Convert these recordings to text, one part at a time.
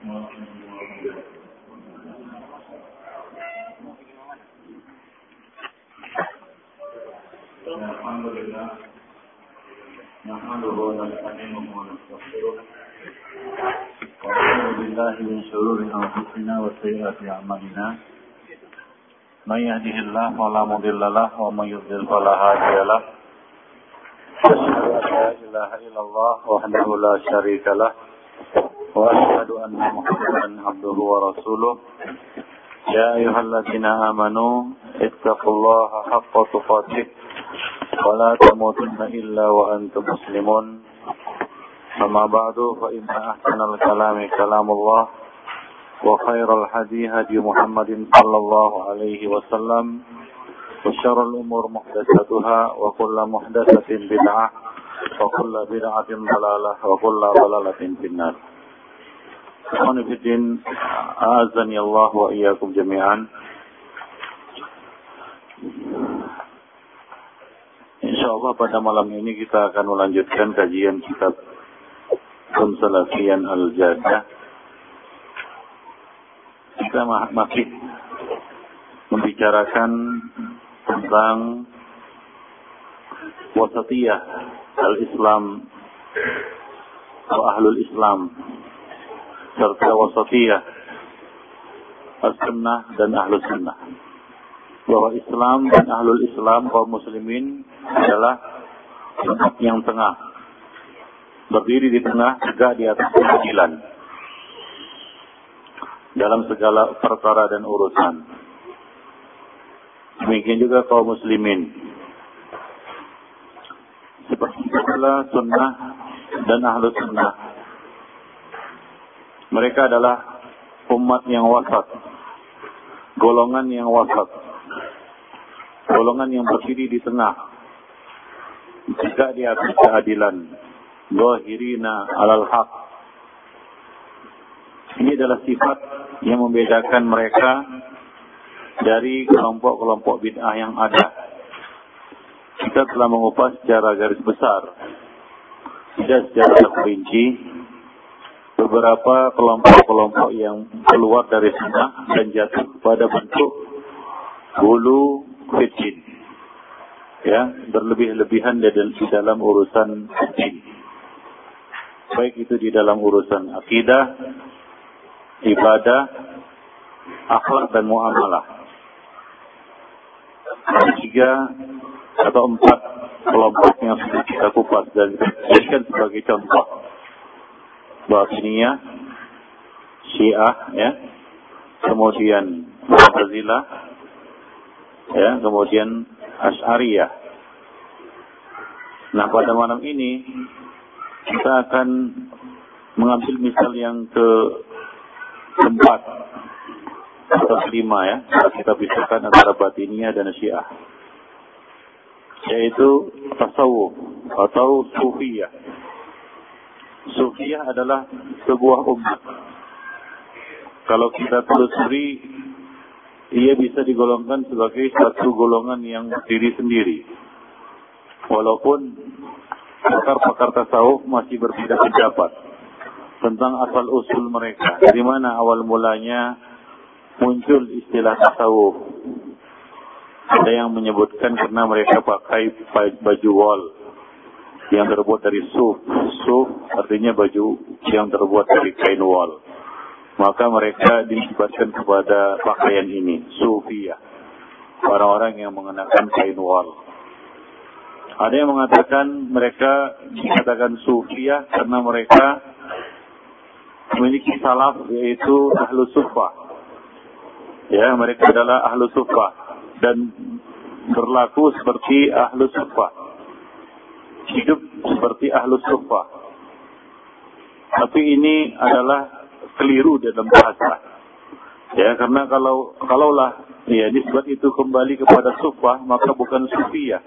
الحمد لله نحمده ونستعينه ونستغفره ونعوذ بالله من شرور انفسنا وسيئات اعمالنا من يهده الله فلا مضل له ومن يضلل فلا هادي له اشهد ان لا اله الا الله وحده لا شريك له وأشهد أن محمدا عبده ورسوله. يا أيها الذين آمنوا اتقوا الله حق تقاته. ولا تموتن إلا وأنتم مسلمون. أما بعد فإن أحسن الكلام كلام الله وخير الحديث هدي محمد صلى الله عليه وسلم. وشر الأمور محدثاتها وكل محدثة بدعة وكل بدعة ضلالة وكل ضلالة في النار. Ikhwan Fiddin, Azani Allah wa iyyakum jami'an. Insya Allah pada malam ini kita akan melanjutkan kajian kitab Konsalafian Al-Jadah. Kita masih membicarakan tentang wasatiyah al-Islam atau ahlul Islam serta wasatiyah as-sunnah dan ahlul sunnah. Bahwa Islam dan ahlul Islam kaum muslimin adalah umat yang tengah. Berdiri di tengah tegak di atas keadilan dalam segala perkara dan urusan. Demikian juga kaum muslimin. Seperti itulah sunnah dan ahlul sunnah mereka adalah umat yang wasat, golongan yang wasat, golongan yang berdiri di tengah, juga di atas keadilan, zahirina alal haq. Ini adalah sifat yang membedakan mereka dari kelompok-kelompok bid'ah yang ada. Kita telah mengupas secara garis besar, tidak secara terperinci, beberapa kelompok-kelompok yang keluar dari sunnah dan jatuh pada bentuk bulu fitin. Ya, berlebih-lebihan di dalam urusan fitin. Baik itu di dalam urusan akidah, ibadah, akhlak dan muamalah. Tiga atau empat kelompok yang sudah kita kupas dan dijadikan sebagai contoh Batiniyah, Syiah, ya, kemudian Mu'tazilah, ya, kemudian Asy'ariyah. Nah, pada malam ini kita akan mengambil misal yang ke keempat atau kelima ya, kita pisahkan antara Batiniyah dan Syiah. Yaitu tasawuf atau sufiyah. Sufiyah adalah sebuah umat. Kalau kita telusuri, ia bisa digolongkan sebagai satu golongan yang diri sendiri. Walaupun pakar-pakar tasawuf masih berbeda pendapat tentang asal usul mereka. Dari mana awal mulanya muncul istilah tasawuf. Ada yang menyebutkan karena mereka pakai baju wol yang terbuat dari suf. Suf artinya baju yang terbuat dari kain wol. Maka mereka disebutkan kepada pakaian ini, sufiyah. Orang-orang yang mengenakan kain wol. Ada yang mengatakan mereka dikatakan sufiyah karena mereka memiliki salaf yaitu ahlu sufah. Ya, mereka adalah ahlu sufah dan berlaku seperti ahlu sufah hidup seperti ahlu sufa. Tapi ini adalah keliru dalam bahasa. Ya, karena kalau kalaulah ya nisbat itu kembali kepada sufa, maka bukan sufiyah.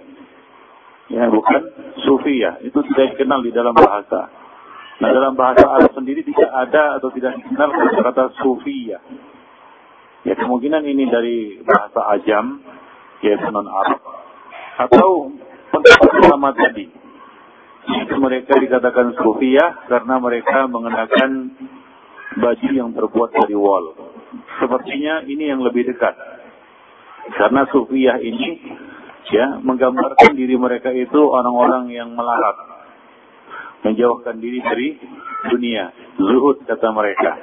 Ya, bukan sufiyah. Itu tidak dikenal di dalam bahasa. Nah, dalam bahasa Arab sendiri tidak ada atau tidak dikenal kata sufiyah. Ya, kemungkinan ini dari bahasa Ajam, yaitu non Arab, atau pendapat ulama tadi mereka dikatakan sufiyah karena mereka mengenakan baju yang terbuat dari wol. Sepertinya ini yang lebih dekat. Karena sufiyah ini ya menggambarkan diri mereka itu orang-orang yang melarat. Menjauhkan diri dari dunia. Zuhud kata mereka.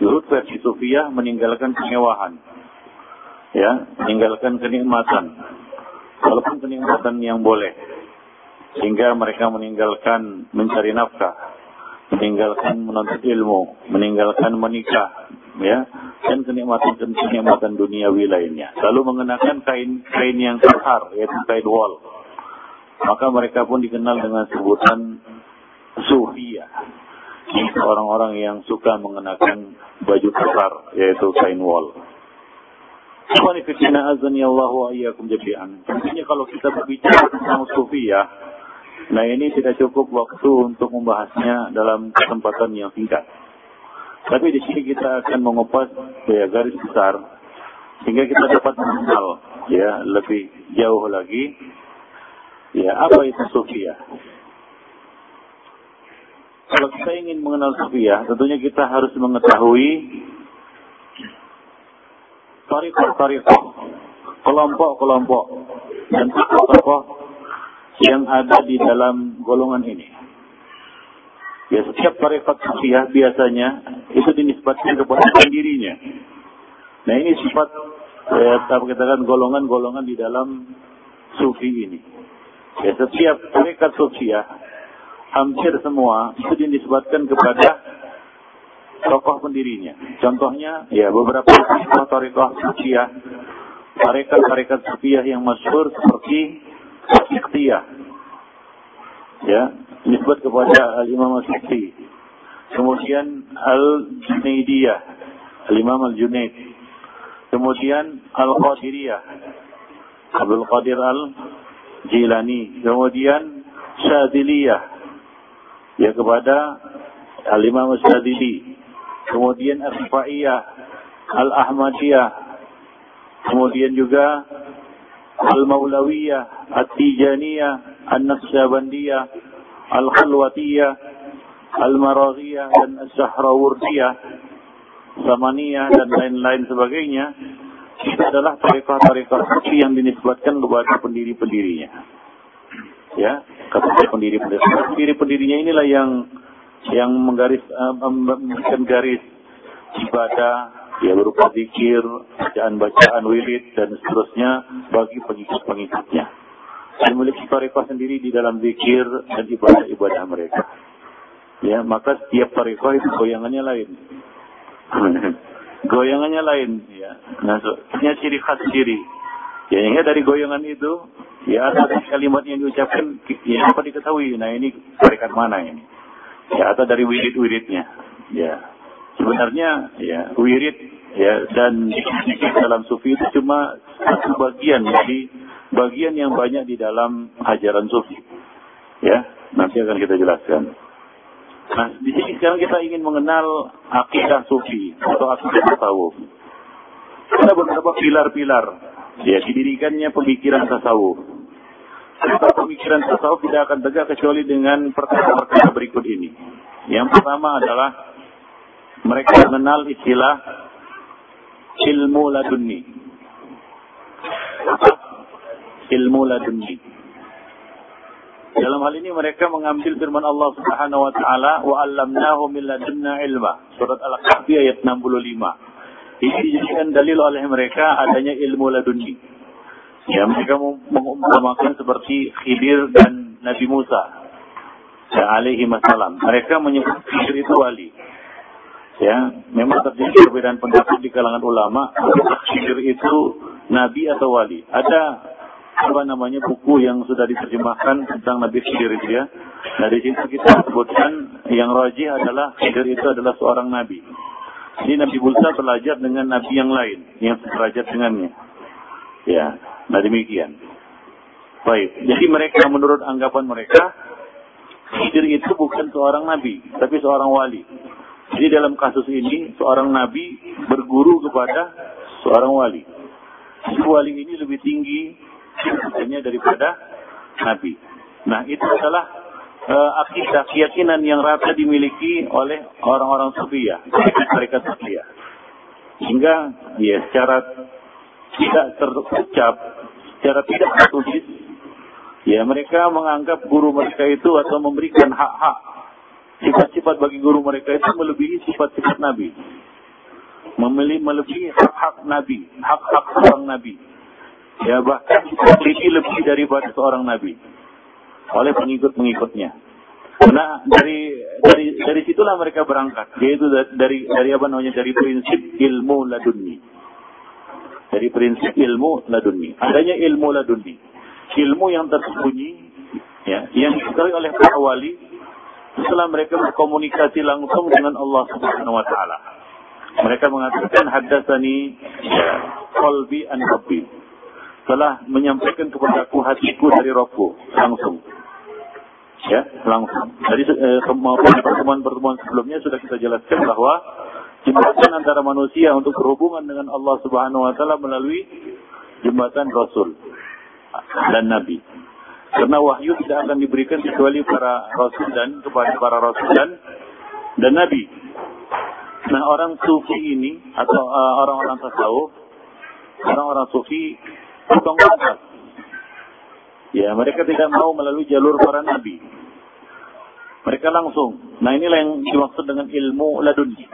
Zuhud versi sufiyah meninggalkan kemewahan. Ya, meninggalkan kenikmatan. Walaupun kenikmatan yang boleh. Sehingga mereka meninggalkan mencari nafkah meninggalkan menuntut ilmu, meninggalkan menikah, ya, dan kenikmatan-kenikmatan duniawi lainnya. Lalu mengenakan kain-kain yang kasar, yaitu kain wol. Maka mereka pun dikenal dengan sebutan sufia. Ini orang-orang yang suka mengenakan baju kasar, yaitu kain wol. Tentunya kalau kita berbicara tentang sufia, Nah ini tidak cukup waktu untuk membahasnya dalam kesempatan yang singkat. Tapi di sini kita akan mengupas ya, garis besar sehingga kita dapat mengenal ya lebih jauh lagi ya apa itu sufia. Kalau kita ingin mengenal sufia, tentunya kita harus mengetahui tarikh-tarikh, kelompok-kelompok dan tokoh-tokoh yang ada di dalam golongan ini. Ya, setiap tarekat sufiah biasanya itu dinisbatkan kepada pendirinya. Nah, ini sifat kita katakan golongan-golongan di dalam sufi ini. Ya, setiap tarekat sufiah hampir semua itu dinisbatkan kepada tokoh pendirinya. Contohnya, ya beberapa tokoh tarekat sufiah, tarekat-tarekat sufiah yang masyhur seperti Iqtiyah. Ya, disebut kepada Al-Imam Al-Sikti. Kemudian Al-Junaidiyah, Al-Imam Al-Junaid. Kemudian Al-Qadiriyah, Abdul Qadir Al-Jilani. Kemudian Syadiliyah, ya kepada Al-Imam Syadili. Kemudian Ar-Rifaiyah, Al-Ahmadiyah. Kemudian juga An-Naqsyabandiyah, Al-Khalwatiyah, Al-Maraghiyah dan As-Sahrawurdiyah, Samaniyah dan lain-lain sebagainya. Itu adalah tarekat-tarekat suci yang dinisbatkan kepada pendiri-pendirinya. Ya, kepada pendiri-pendirinya. Pendiri-pendirinya inilah yang yang menggaris uh, memberikan garis ibadah ya berupa zikir, bacaan-bacaan wirid dan seterusnya bagi pengikut-pengikutnya. Dan memiliki tarekat sendiri di dalam zikir dan ibadah-ibadah mereka. Ya, maka setiap tarekat itu goyangannya lain. goyangannya lain, ya. Nah, punya ciri khas sendiri. Ya, yang dari goyangan itu, ya ada kalimat yang diucapkan, ya apa diketahui, nah ini tarekat mana ini. Ya, atau dari wirid-wiridnya. Ya, sebenarnya ya wirid ya dan dalam sufi itu cuma satu bagian dari bagian yang banyak di dalam ajaran sufi. Ya, nanti akan kita jelaskan. Nah, di sini sekarang kita ingin mengenal akidah sufi atau akidah tasawuf. Ada beberapa pilar-pilar ya didirikannya pemikiran tasawuf. Karena pemikiran tasawuf tidak akan tegak kecuali dengan perkara-perkara berikut ini. Yang pertama adalah mereka mengenal istilah ilmu ladunni. Ilmu ladunni. Dalam hal ini mereka mengambil firman Allah Subhanahu wa taala wa 'allamnahu min ladunna ilma. Surat Al-Kahfi ayat 65. Ini dijadikan dalil oleh mereka adanya ilmu ladunni. Ya, mereka mengumpamakan seperti Khidir dan Nabi Musa. Ya, alaihi masalam. Mereka menyebut Khidir itu wali. Ya, memang terjadi perbedaan pendapat di kalangan ulama. Khidir itu nabi atau wali. Ada apa namanya buku yang sudah diterjemahkan tentang Nabi Khidir itu ya. Nah di situ kita sebutkan yang rajih adalah Khidir itu adalah seorang nabi. Jadi Nabi Musa belajar dengan nabi yang lain yang sederajat dengannya. Ya, nah demikian. Baik, jadi mereka menurut anggapan mereka Khidir itu bukan seorang nabi, tapi seorang wali. Jadi dalam kasus ini seorang nabi berguru kepada seorang wali. Wali ini lebih tinggi hanya daripada nabi. Nah itu adalah uh, akidah keyakinan yang rata dimiliki oleh orang-orang Sufia, mereka Sufia. Hingga ya secara tidak terucap, secara tidak tertulis, ya mereka menganggap guru mereka itu atau memberikan hak-hak sifat-sifat bagi guru mereka itu melebihi sifat-sifat Nabi. Memilih melebihi hak-hak Nabi, hak-hak seorang Nabi. Ya bahkan memiliki lebih daripada seorang Nabi oleh pengikut-pengikutnya. Nah dari dari dari situlah mereka berangkat, yaitu dari dari apa namanya dari prinsip ilmu laduni. Dari prinsip ilmu laduni. Adanya ilmu laduni. Ilmu yang tersembunyi, ya, yang diketahui oleh para wali setelah mereka berkomunikasi langsung dengan Allah Subhanahu wa taala. Mereka mengatakan haddatsani ya, qalbi an rabbi. Telah menyampaikan kepadaku hatiku dari Rabbku langsung ya langsung. Jadi eh, pertemuan-pertemuan sebelumnya sudah kita jelaskan bahwa jembatan antara manusia untuk berhubungan dengan Allah Subhanahu wa taala melalui jembatan Rasul dan Nabi. Karena wahyu tidak akan diberikan kecuali para rasul dan kepada para rasul dan dan nabi. Nah, orang sufi ini atau uh, orang-orang tasawuf, orang-orang sufi potong pangkat. Ya, mereka tidak mau melalui jalur para nabi. Mereka langsung. Nah inilah yang dimaksud dengan ilmu laduni.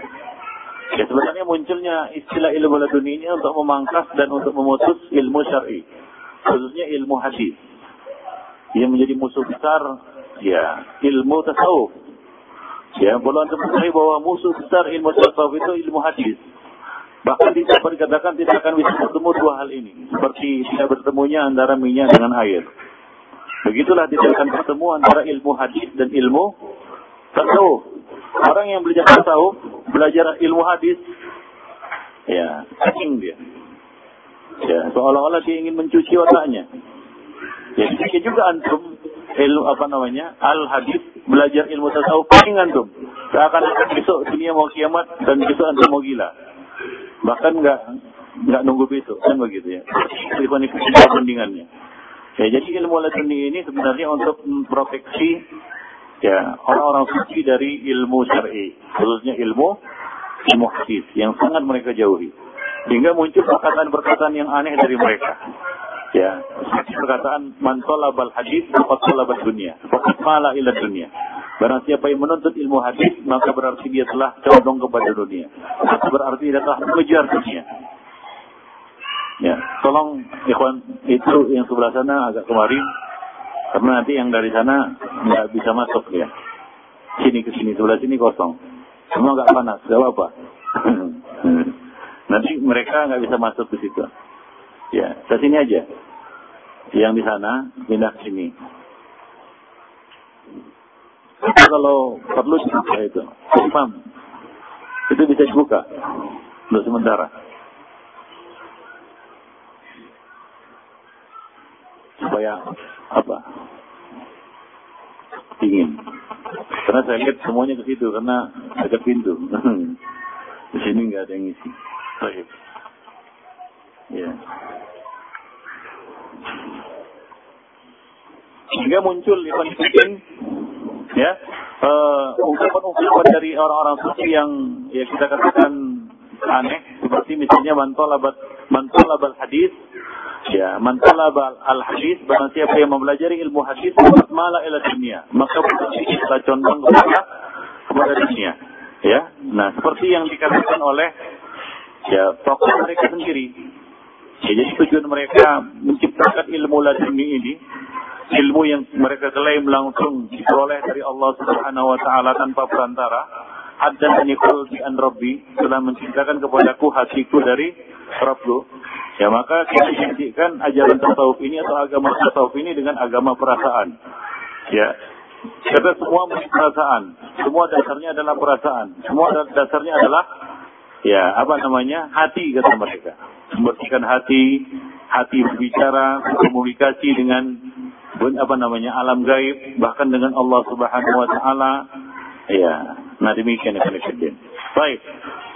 Ya sebenarnya munculnya istilah ilmu laduni ini untuk memangkas dan untuk memutus ilmu syar'i. Khususnya ilmu hadis. Yang menjadi musuh besar ya ilmu tasawuf. Ya, boleh anda mengetahui bahwa musuh besar ilmu tasawuf itu ilmu hadis. Bahkan tidak dikatakan tidak akan bisa bertemu dua hal ini. Seperti tidak bertemunya antara minyak dengan air. Begitulah tidak akan bertemu antara ilmu hadis dan ilmu tasawuf. Orang yang belajar tasawuf, belajar ilmu hadis, ya, cacing dia. Ya, seolah-olah dia ingin mencuci otaknya. Ya, jadi juga antum ilmu apa namanya al hadis belajar ilmu tasawuf cacing antum. Seakan akan besok dunia mau kiamat dan besok antum mau gila. Bahkan nggak nggak nunggu besok kan begitu ya. Itu perbandingannya. Ya, jadi ilmu laduni ini sebenarnya untuk memproteksi ya orang-orang suci dari ilmu syar'i, khususnya ilmu ilmu hadis yang sangat mereka jauhi. Sehingga muncul perkataan-perkataan yang aneh dari mereka. Ya, perkataan man talabal hadis faqad talabad dunia, faqad mala ila dunia. Barang siapa yang menuntut ilmu hadis, maka berarti dia telah condong kepada dunia. Maka berarti dia telah mengejar dunia. Ya, tolong ikhwan itu yang sebelah sana agak kemari karena nanti yang dari sana nggak bisa masuk ya. Sini ke sini sebelah sini kosong. Semua nggak panas, nggak apa-apa. nanti mereka nggak bisa masuk ke situ. Ya, ke sini aja. Yang di sana pindah ke sini. Itu kalau perlu dibuka itu, imam itu bisa dibuka untuk sementara. supaya apa? Dingin. Karena saya lihat semuanya ke situ karena ada pintu. Di sini nggak ada yang isi baik ya sehingga muncul Fikin ya uh, ungkapan-ungkapan dari orang-orang suci yang ya kita katakan aneh seperti misalnya mantolabat mantolabat hadis Ya, man talaba al-hadis barang siapa yang mempelajari ilmu hadis mala ila dunia, maka kita condong kepada kepada dunia. Ya. Nah, seperti yang dikatakan oleh ya tokoh mereka sendiri. Ya, jadi tujuan mereka menciptakan ilmu laduni ini ilmu yang mereka klaim langsung diperoleh dari Allah Subhanahu wa taala tanpa perantara. Haddan nikul bi an rabbi telah menciptakan kepadaku hatiku dari Rabbku Ya maka kita identikkan ajaran tasawuf ini atau agama tasawuf ini dengan agama perasaan. Ya. Karena semua perasaan, semua dasarnya adalah perasaan, semua dasarnya adalah ya apa namanya hati kata mereka. Membersihkan hati, hati berbicara, komunikasi dengan apa namanya alam gaib, bahkan dengan Allah Subhanahu Wa Taala. Ya, nah demikian yang Baik,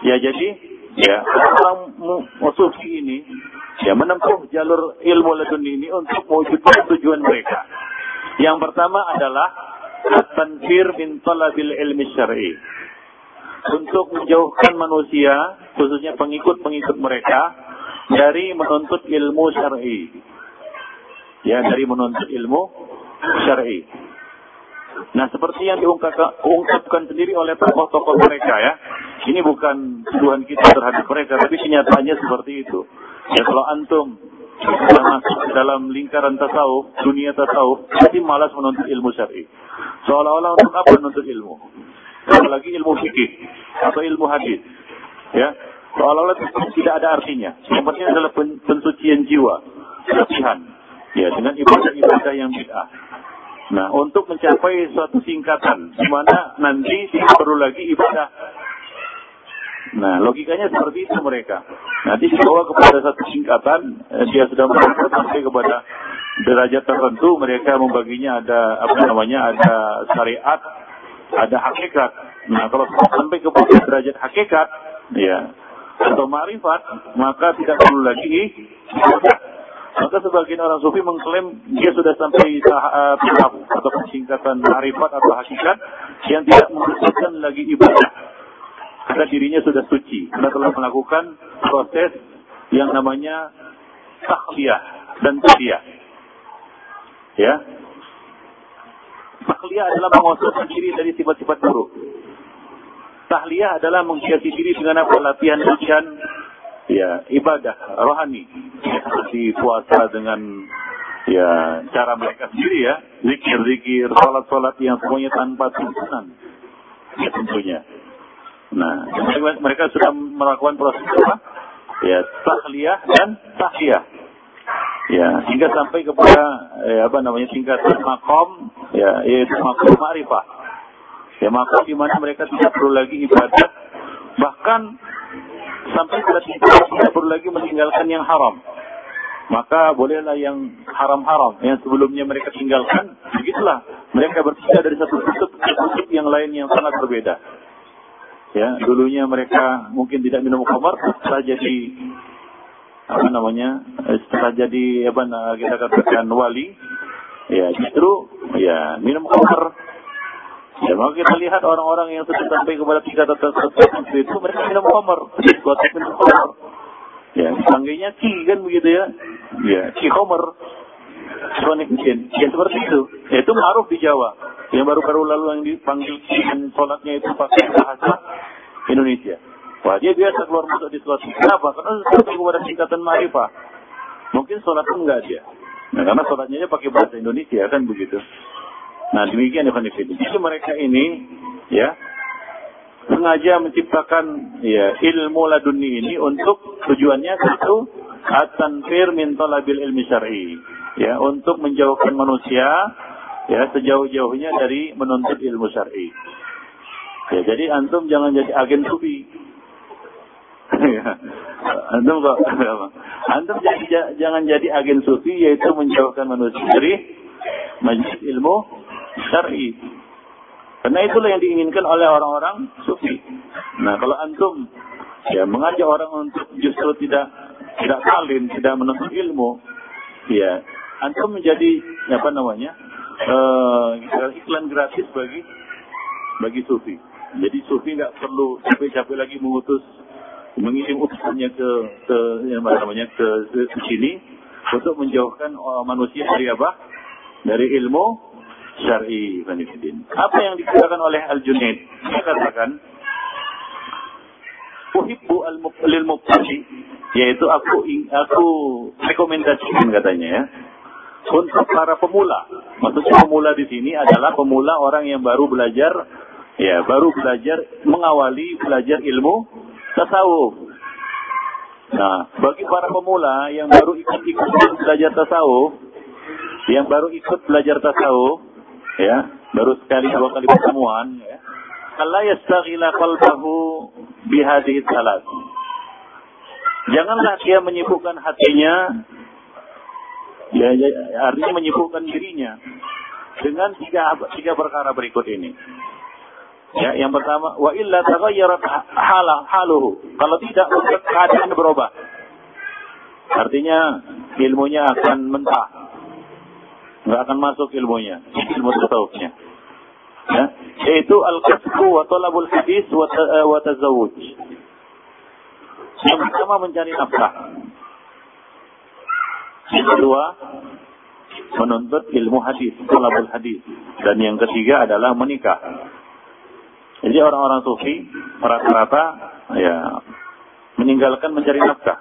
ya jadi ya orang musufi ini ya menempuh jalur ilmu ledun ini untuk mewujudkan tujuan mereka. Yang pertama adalah at-tanfir min talabil ilmi syar'i. Untuk menjauhkan manusia, khususnya pengikut-pengikut mereka, dari menuntut ilmu syar'i. Ya, dari menuntut ilmu syar'i. Nah, seperti yang diungkapkan sendiri oleh tokoh-tokoh mereka ya. Ini bukan tujuan kita terhadap mereka, tapi kenyataannya seperti itu. Ya, kalau antum masuk dalam lingkaran tasawuf, dunia tasawuf, pasti malas menuntut ilmu syar'i. Seolah-olah untuk apa menuntut ilmu? Apalagi ilmu fikih atau ilmu hadis. Ya, seolah-olah tidak ada artinya. Yang adalah pensucian jiwa, latihan. Ya, dengan ibadah-ibadah yang bid'ah. Nah, untuk mencapai suatu singkatan, di mana nanti tidak perlu lagi ibadah. Nah, logikanya seperti itu mereka. Nanti dibawa kepada satu singkatan, eh, dia sudah sampai kepada derajat tertentu, mereka membaginya ada apa namanya, ada syariat, ada hakikat. Nah, kalau sampai kepada derajat hakikat, ya, atau marifat, maka tidak perlu lagi. Maka sebagian orang sufi mengklaim dia sudah sampai tahap atau singkatan marifat atau hakikat yang tidak membutuhkan lagi ibadah. Karena dirinya sudah suci. Karena telah melakukan proses yang namanya takliyah dan tadiyah. Ya. Takliyah adalah mengosokkan diri dari sifat-sifat buruk. Tahliyah adalah menghiasi diri dengan apa? Latihan-latihan ya ibadah rohani. Seperti puasa dengan ya cara mereka sendiri ya. Zikir zikir sholat sholat yang semuanya tanpa tuntunan. Ya tentunya. Nah mereka sudah melakukan proses apa? Ya tahliyah dan tahliyah ya hingga sampai kepada ya, apa namanya tingkatan makom ya yaitu makom ma'rifah ya makom di mana mereka tidak perlu lagi ibadah bahkan sampai pada tidak perlu lagi meninggalkan yang haram. Maka bolehlah yang haram-haram yang sebelumnya mereka tinggalkan, begitulah mereka berpindah dari satu kutub ke kutub yang lain yang sangat berbeda. Ya, dulunya mereka mungkin tidak minum khamar, setelah jadi apa namanya, setelah jadi apa kita katakan wali, ya justru ya minum khamar Ya, maka kita lihat orang-orang yang sudah sampai kepada tingkatan tertentu itu mereka minum khamar, diskotik minum khamar. Ya, sanggainya ki kan begitu ya. Ya, ki. Sonik mungkin. Ya seperti itu. Ya, itu maruf di Jawa. Yang baru-baru lalu yang dipanggil dan sholatnya itu pakai bahasa Indonesia. Wah, dia biasa keluar masuk di sholat. Kenapa? Karena sampai kepada tingkatan marifah. Mungkin sholat pun enggak dia. Nah, karena sholatnya pakai bahasa Indonesia kan begitu. Nah demikian Ibn Jadi mereka ini ya sengaja menciptakan ya ilmu laduni ini untuk tujuannya satu at-tanfir min talabil ilmi syar'i ya untuk menjauhkan manusia ya sejauh-jauhnya dari menuntut ilmu syar'i. Ya, jadi antum jangan jadi agen sufi. Ya. antum kok antum jangan jadi agen sufi yaitu menjauhkan manusia dari majlis ilmu syar'i. Karena itulah yang diinginkan oleh orang-orang sufi. Nah, kalau antum ya mengajak orang untuk justru tidak tidak salim, tidak menuntut ilmu, ya antum menjadi apa namanya uh, iklan gratis bagi bagi sufi. Jadi sufi nggak perlu capek-capek lagi mengutus mengirim utusannya ke ke yang namanya ke, ke, ke sini untuk menjauhkan uh, manusia dari apa? Dari ilmu syar'i Fanifidin. Apa yang dikatakan oleh Al-Junaid? Dia katakan, Uhibbu mubtadi yaitu aku aku rekomendasikan katanya ya untuk para pemula. Maksudnya pemula di sini adalah pemula orang yang baru belajar ya, baru belajar mengawali belajar ilmu tasawuf. Nah, bagi para pemula yang baru ikut-ikut belajar tasawuf, yang baru ikut belajar tasawuf, ya baru sekali dua kali pertemuan ya Allah yastaghila qalbahu bihadhihi salat janganlah dia menyibukkan hatinya ya, ya artinya menyibukkan dirinya dengan tiga tiga perkara berikut ini ya yang pertama wa illa taghayyarat hala haluhu kalau tidak keadaan berubah artinya ilmunya akan mentah nggak akan masuk ilmunya, ilmu tasawufnya. Ya, yaitu al-kasbu wa talabul hadis wa, wa tazawuj. Yang pertama mencari nafkah. Yang kedua, menuntut ilmu hadis, talabul hadis. Dan yang ketiga adalah menikah. Jadi orang-orang sufi rata-rata ya meninggalkan mencari nafkah.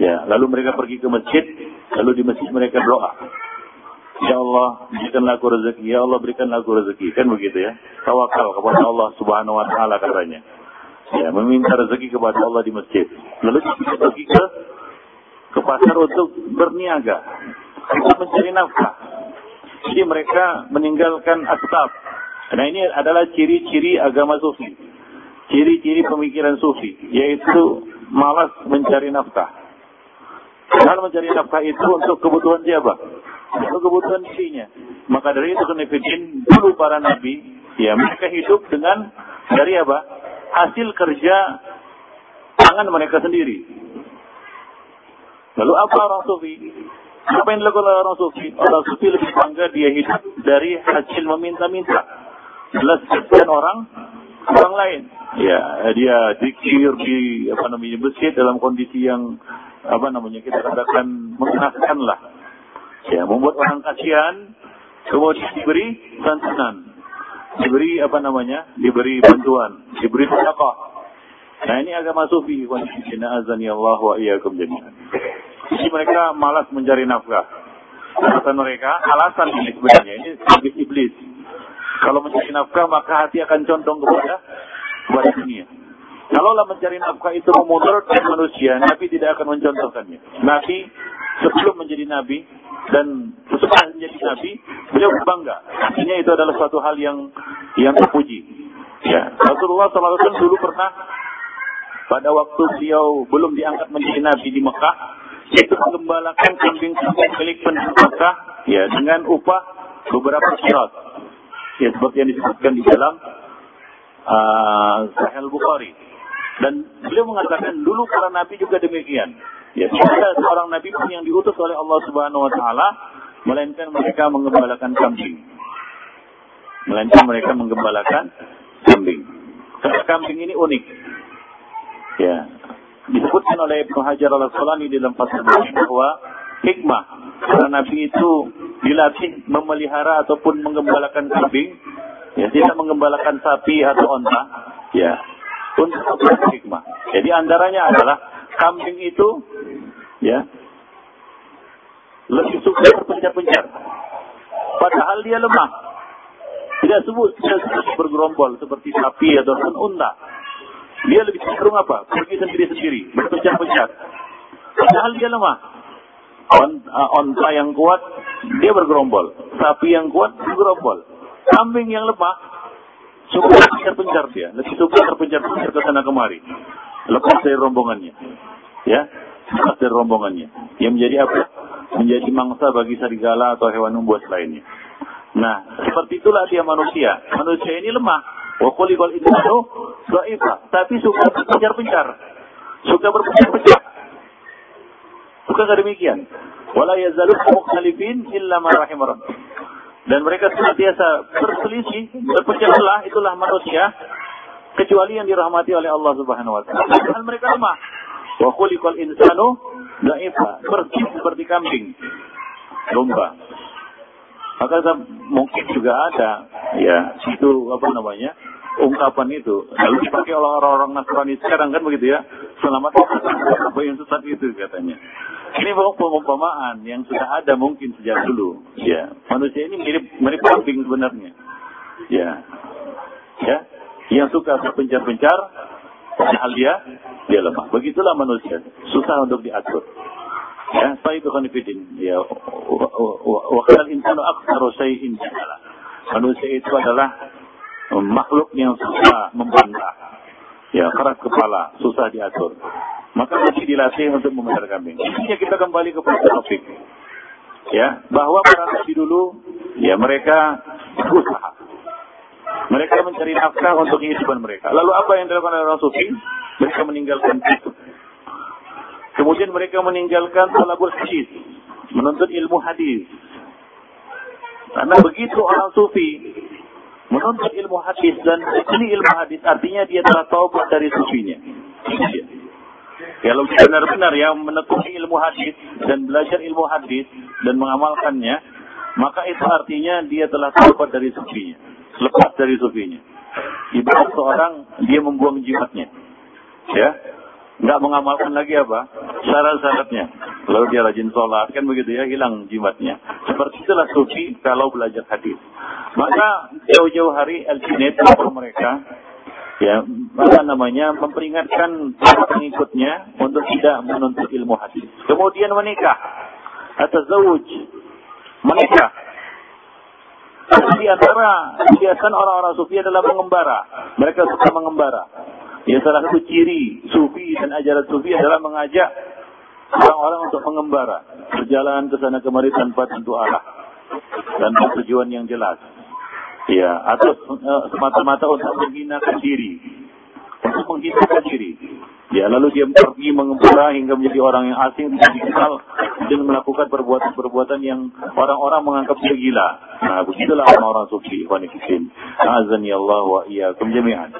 Ya, lalu mereka pergi ke masjid, lalu di masjid mereka doa. Ya Allah, berikanlah aku rezeki. Ya Allah, berikanlah aku rezeki. Kan begitu ya. Tawakal kepada Allah subhanahu wa ta'ala katanya. Ya, meminta rezeki kepada Allah di masjid. Lalu kita pergi ke ke pasar untuk berniaga. Untuk mencari nafkah. Jadi mereka meninggalkan asbab. Nah ini adalah ciri-ciri agama sufi. Ciri-ciri pemikiran sufi. Yaitu malas mencari nafkah. Kalau mencari nafkah itu untuk kebutuhan siapa? Untuk kebutuhan dirinya. Maka dari itu kenefidin dulu para nabi, ya mereka hidup dengan dari apa? Hasil kerja tangan mereka sendiri. Lalu apa orang sufi? Apa yang dilakukan oleh orang sufi? Orang sufi lebih bangga dia hidup dari hasil meminta-minta. Jelas orang orang lain. Ya, dia dikir di apa namanya masjid dalam kondisi yang apa namanya kita katakan mengenaskan lah. Ya membuat orang kasihan kemudian diberi santunan diberi apa namanya diberi bantuan diberi sedekah. Nah ini agama sufi wa azan ya Allah wa iyyakum jadi mereka malas mencari nafkah. Alasan mereka alasan ini sebenarnya ini iblis kalau mencari nafkah maka hati akan condong kepada kepada dunia Kalaulah mencari nafkah itu memudaratkan manusia, Nabi tidak akan mencontohkannya. Nabi sebelum menjadi Nabi dan sesudah menjadi Nabi, beliau berbangga. Artinya itu adalah suatu hal yang yang terpuji. Ya, Rasulullah SAW dulu pernah pada waktu beliau belum diangkat menjadi Nabi di Mekah, itu mengembalakan kambing-kambing milik penduduk Mekah, ya dengan upah beberapa syarat. Ya, seperti yang disebutkan di dalam uh, Bukhari. Dan beliau mengatakan dulu para nabi juga demikian. Ya, ada seorang nabi pun yang diutus oleh Allah Subhanahu wa taala melainkan mereka menggembalakan kambing. Melainkan mereka menggembalakan kambing. Karena kambing ini unik. Ya. Disebutkan oleh Ibnu Hajar al-Asqalani dalam pasal bahwa hikmah para nabi itu dilatih memelihara ataupun menggembalakan kambing, ya tidak menggembalakan sapi atau onta, ya untuk hikmah. Jadi antaranya adalah kambing itu ya lebih suka berpencar-pencar. Padahal dia lemah. Tidak sebut, tidak sebut bergerombol seperti sapi ataupun unta. Dia lebih cenderung apa? Pergi sendiri-sendiri, berpencar-pencar. Padahal dia lemah. Onta yang kuat, dia bergerombol. Sapi yang kuat, bergerombol. Kambing yang lemah, Suka terpencar dia, lebih suka terpencar-pencar ke sana kemari. Lepas dari rombongannya. Ya, lepas dari rombongannya. Yang menjadi apa? Menjadi mangsa bagi serigala atau hewan umbuas lainnya. Nah, seperti itulah dia manusia. Manusia ini lemah. Wa khuliqal insanu dha'ifa, tapi suka berpencar-pencar. Suka berpencar-pencar. Suka demikian. Wala yazalu mukhtalifin illa ma rahimah dan mereka senantiasa berselisih, berpecah belah, itulah manusia, kecuali yang dirahmati oleh Allah Subhanahu wa taala. Dan mereka lemah. Wa khuliqal insanu dha'ifa, persis seperti kambing, domba. Maka mungkin juga ada ya itu apa namanya ungkapan itu lalu dipakai oleh orang-orang Nasrani sekarang kan begitu ya selamat apa yang sesat itu katanya ini pengumpamaan yang sudah ada mungkin sejak dulu. Ya. Manusia ini mirip mirip kambing sebenarnya. Ya. Ya. Yang suka berpencar-pencar padahal dia dia lemah. Begitulah manusia. Susah untuk diatur. Ya. Saya itu kan ya. Wa kana insanu aktsaru syai'in manusia itu adalah makhluk yang susah membantah. Ya, keras kepala, susah diatur. Maka mesti dilatih untuk memelihara kambing. Intinya kita kembali kepada topik. Ya, bahwa para nabi dulu, ya mereka berusaha. Mereka mencari nafkah untuk kehidupan mereka. Lalu apa yang dilakukan oleh orang sufi? Mereka meninggalkan itu. Kemudian mereka meninggalkan talabul hadis, menuntut ilmu hadis. Karena begitu orang sufi Menuntut ilmu hadis dan ini ilmu hadis artinya dia telah taubat dari sufinya. Kalau benar-benar yang menekuni ilmu hadis dan belajar ilmu hadis dan mengamalkannya, maka itu artinya dia telah taubat dari sufinya, lepas dari sufinya. Ibarat seorang dia membuang jimatnya, ya, nggak mengamalkan lagi apa syarat-syaratnya. Lalu dia rajin sholat, kan begitu ya, hilang jimatnya. Seperti itulah sufi kalau belajar hadis. Maka jauh-jauh hari Al-Junaid mereka ya apa namanya memperingatkan para pengikutnya untuk tidak menuntut ilmu hadis. Kemudian menikah atau zawuj menikah. Di antara kebiasaan orang-orang sufi adalah mengembara. Mereka suka mengembara. Ya salah satu ciri sufi dan ajaran sufi adalah mengajak orang-orang untuk mengembara, berjalan ke sana kemari tanpa tentu arah dan tujuan yang jelas. Ya, atau uh, semata-mata untuk menghinakan diri, untuk menghinakan diri. Ya, lalu dia pergi mengembara hingga menjadi orang yang asing tidak dikenal dan melakukan perbuatan-perbuatan yang orang-orang menganggap dia gila. Nah, begitulah orang-orang sufi, wanikisin. Azani Allah wa iyyakum jami'an.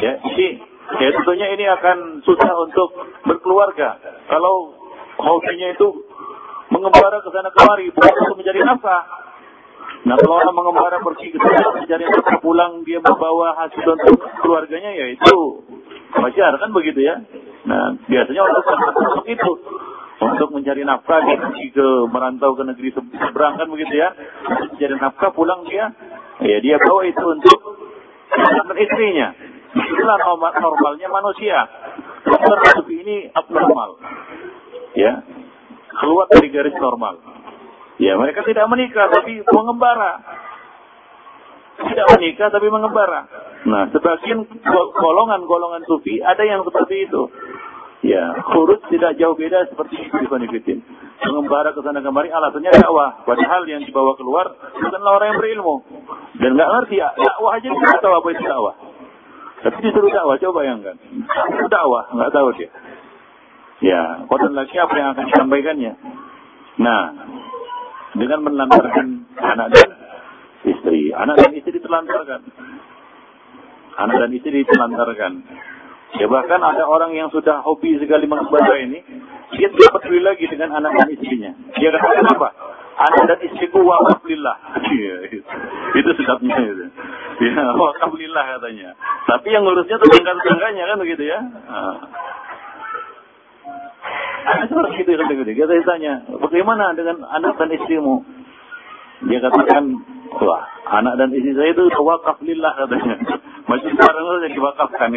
Ya, jadi ya tentunya ini akan susah untuk berkeluarga. Kalau hobinya itu mengembara ke sana kemari, bukan untuk mencari nafkah. Nah kalau orang mengembara pergi ke sana mencari nafkah pulang dia membawa hasil untuk keluarganya ya itu wajar kan begitu ya. Nah biasanya orang untuk itu untuk mencari nafkah dia pergi ke merantau ke negeri seberang kan begitu ya. Mencari nafkah pulang dia ya dia bawa itu untuk istrinya. Itulah normal, normalnya manusia. Sufi ini abnormal. Ya. Keluar dari garis normal. Ya, mereka tidak menikah tapi mengembara. Tidak menikah tapi mengembara. Nah, sebagian golongan-golongan sufi ada yang seperti itu. Ya, kurus tidak jauh beda seperti itu di Mengembara ke sana kemari alasannya dakwah. Padahal yang dibawa keluar bukanlah orang yang berilmu. Dan nggak ngerti ya, dakwah aja tidak tahu apa itu dakwah. Tapi disuruh dakwah, coba bayangkan. Dakwah, nggak tahu dia. Ya, kodan lagi apa yang akan disampaikannya. Nah, dengan menelantarkan anak dan istri. Anak dan istri ditelantarkan. Anak dan istri ditelantarkan. Ya bahkan ada orang yang sudah hobi sekali mengibadah ini, dia tidak peduli lagi dengan anak dan istrinya. Dia katakan apa? Anak dan istriku wakaf lillah. Iya, itu sedapnya itu. Ya, wakaf lillah katanya. Tapi yang ngurusnya tetangga-tetangganya kan begitu ya. Nah. Ada seperti itu begitu. Kita tanya, bagaimana dengan anak dan istrimu? Dia katakan, wah, anak dan istri saya itu wakaf lillah katanya. Masih sekarang saja diwakafkan.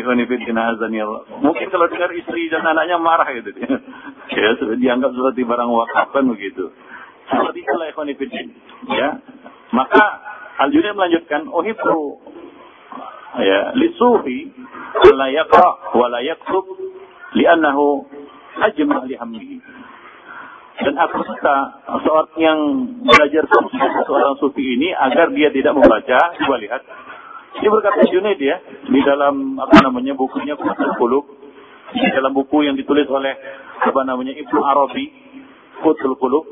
Mungkin kalau dengar istri dan anaknya marah gitu. ya, sudah dianggap seperti barang wakaf kan begitu. Seperti itulah ikhwanifidin. Ya. Maka Al-Junaid melanjutkan, uhibbu ya, lisufi la yaqra wa la yaktub ajma' li hammihi. Dan aku suka seorang yang belajar sufi, seorang sufi ini agar dia tidak membaca, coba lihat, ini berkata Junaid ya, di dalam apa namanya bukunya Fathul Qulub, di dalam buku yang ditulis oleh apa namanya Ibnu Arabi, Fathul Qulub.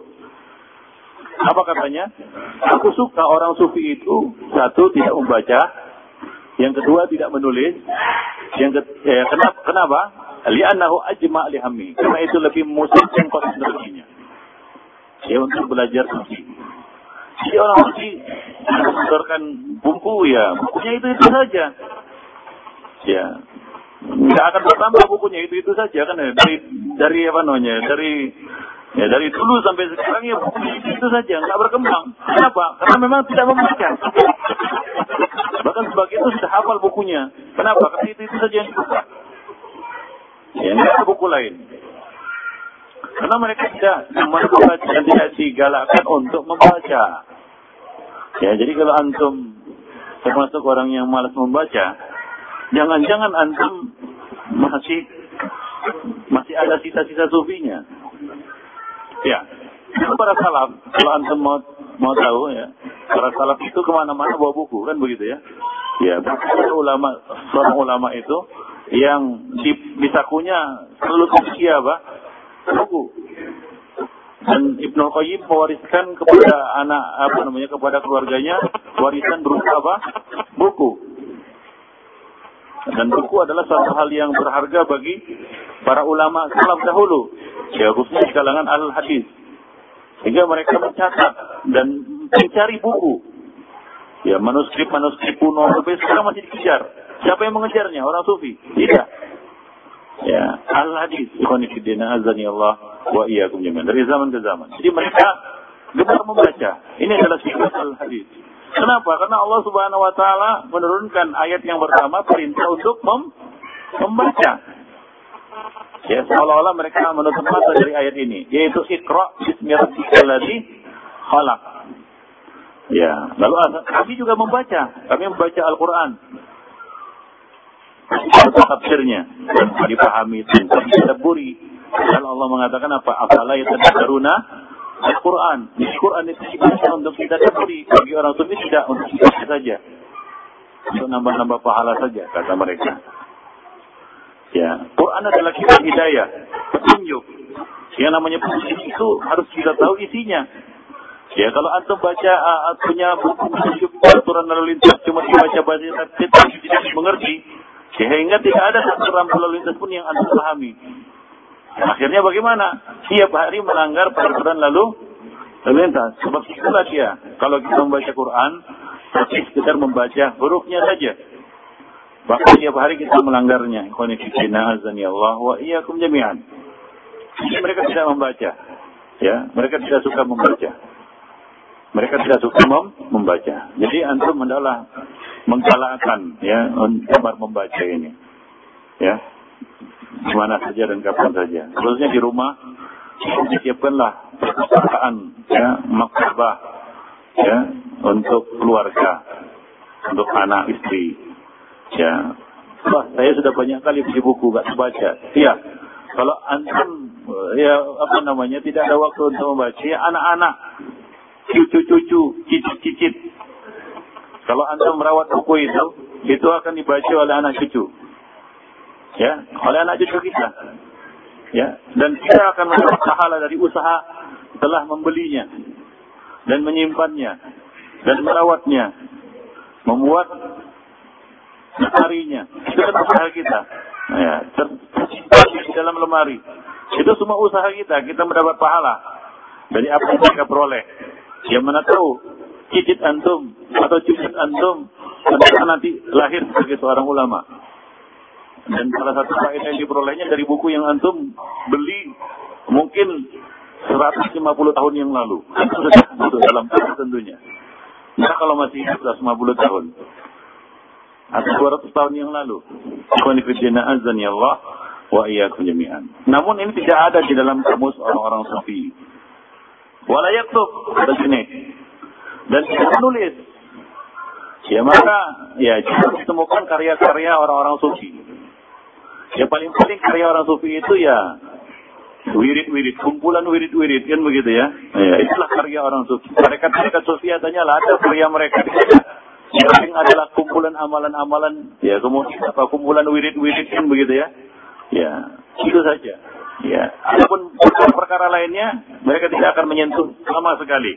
Apa katanya? Aku suka orang sufi itu satu tidak membaca, yang kedua tidak menulis, yang ke, ya, kenapa? Kenapa? Li'annahu ajma' lihammi. Karena itu lebih memusatkan konsentrasinya. Ya untuk belajar sufi. Jadi orang suci mengeluarkan buku ya, bukunya itu itu saja. Ya, nggak akan bertambah bukunya itu itu saja kan ya. Dari dari apa namanya, dari ya dari dulu sampai sekarang ya bukunya itu, itu saja, nggak berkembang. Kenapa? Karena memang tidak membaca. Bahkan sebagian itu sudah hafal bukunya. Kenapa? Karena itu itu saja yang dibuka. Ya, ada buku lain. Karena mereka tidak membaca dan tidak digalakkan untuk membaca. Ya, jadi kalau antum termasuk orang yang malas membaca, jangan-jangan antum masih masih ada sisa-sisa sufinya. Ya, itu para salaf, kalau antum mau mau tahu ya, para salaf itu ke mana-mana bawa buku kan begitu ya. Ya, ulama seorang ulama itu yang di, di sakunya selalu apa? buku. Dan Ibnu Qayyim mewariskan kepada anak apa namanya kepada keluarganya warisan berupa apa? Buku. Dan buku adalah satu hal yang berharga bagi para ulama salaf dahulu, ya khususnya di kalangan al hadis. Sehingga mereka mencatat dan mencari buku. Ya manuskrip-manuskrip kuno sampai sekarang masih dikejar. Siapa yang mengejarnya? Orang sufi? Tidak. Ya, al hadis. Ikhwanifidina azani Allah wa iyyakum jami'an dari zaman ke zaman. Jadi mereka gemar membaca. Ini adalah sifat al-hadis. Kenapa? Karena Allah Subhanahu wa taala menurunkan ayat yang pertama perintah untuk mem membaca. Ya, seolah-olah mereka menutup mata dari ayat ini, yaitu Iqra bismi rabbikal khalaq. Ya, lalu kami juga membaca, kami membaca Al-Qur'an. Tafsirnya, dipahami, dan buri. Dan Allah mengatakan apa? Afala yatadabbaruna Al-Quran. Al-Quran itu dibaca untuk kita dapuri. Bagi orang sufi tidak untuk kita saja. Untuk nambah-nambah pahala saja, kata mereka. Ya, Quran adalah kitab hidayah, petunjuk. Yang namanya petunjuk itu harus kita tahu isinya. Ya, kalau antum baca uh, punya buku petunjuk aturan lalu lintas cuma dibaca bahasa kita tidak mengerti, sehingga tidak ada satu rambu lalu lintas pun yang antum pahami. Akhirnya bagaimana? Tiap hari melanggar peraturan lalu lalu lintas. Sebab itulah dia. Kalau kita membaca Quran, tapi sekedar membaca hurufnya saja. Bahkan tiap hari kita melanggarnya. Ikhwanifidina azani Allah wa iyyakum jami'an. Mereka tidak membaca. Ya, mereka tidak suka membaca. Mereka tidak suka mem membaca. Jadi antum adalah menggalakkan ya untuk membaca ini. Ya, di mana saja dan kapan saja. Khususnya di rumah, disiapkanlah perpustakaan, ya, maktabah, ya, untuk keluarga, untuk anak istri, ya. Wah, saya sudah banyak kali beli buku, gak baca. Iya, kalau antum, ya apa namanya, tidak ada waktu untuk membaca, ya anak-anak, cucu-cucu, cicit-cicit. Kalau antum merawat buku itu, itu akan dibaca oleh anak cucu. Ya oleh anak cucu kita. Ya dan kita akan mendapat pahala dari usaha telah membelinya dan menyimpannya dan merawatnya membuat lemarinya itu kan usaha kita. Ya tersimpan di dalam lemari. Itu semua usaha kita. Kita mendapat pahala dari apa yang mereka peroleh. Yang mana tahu cicit antum atau cucut antum nanti lahir sebagai seorang ulama dan salah satu faedah yang diperolehnya dari buku yang antum beli mungkin 150 tahun yang lalu. Itu dalam tentunya. Nah kalau masih hidup 150 tahun. Atau 200 tahun yang lalu. Ikhwanifidina azan ya Allah wa iyyakum jami'an. Namun ini tidak ada di dalam kamus orang-orang sufi. Wala yaktub sini. Dan tidak menulis. Ya maka ya jika ditemukan karya-karya orang-orang sufi. Ya paling-paling karya orang sufi itu ya wirid-wirid, kumpulan wirid-wirid kan begitu ya. Ya itulah karya orang sufi. Mereka mereka sufi adanya lah ada karya mereka. Yang adalah kumpulan amalan-amalan, ya kemudian apa kumpulan wirid-wirid kan begitu ya. Ya, itu saja. Ya, adapun perkara-perkara lainnya mereka tidak akan menyentuh sama sekali.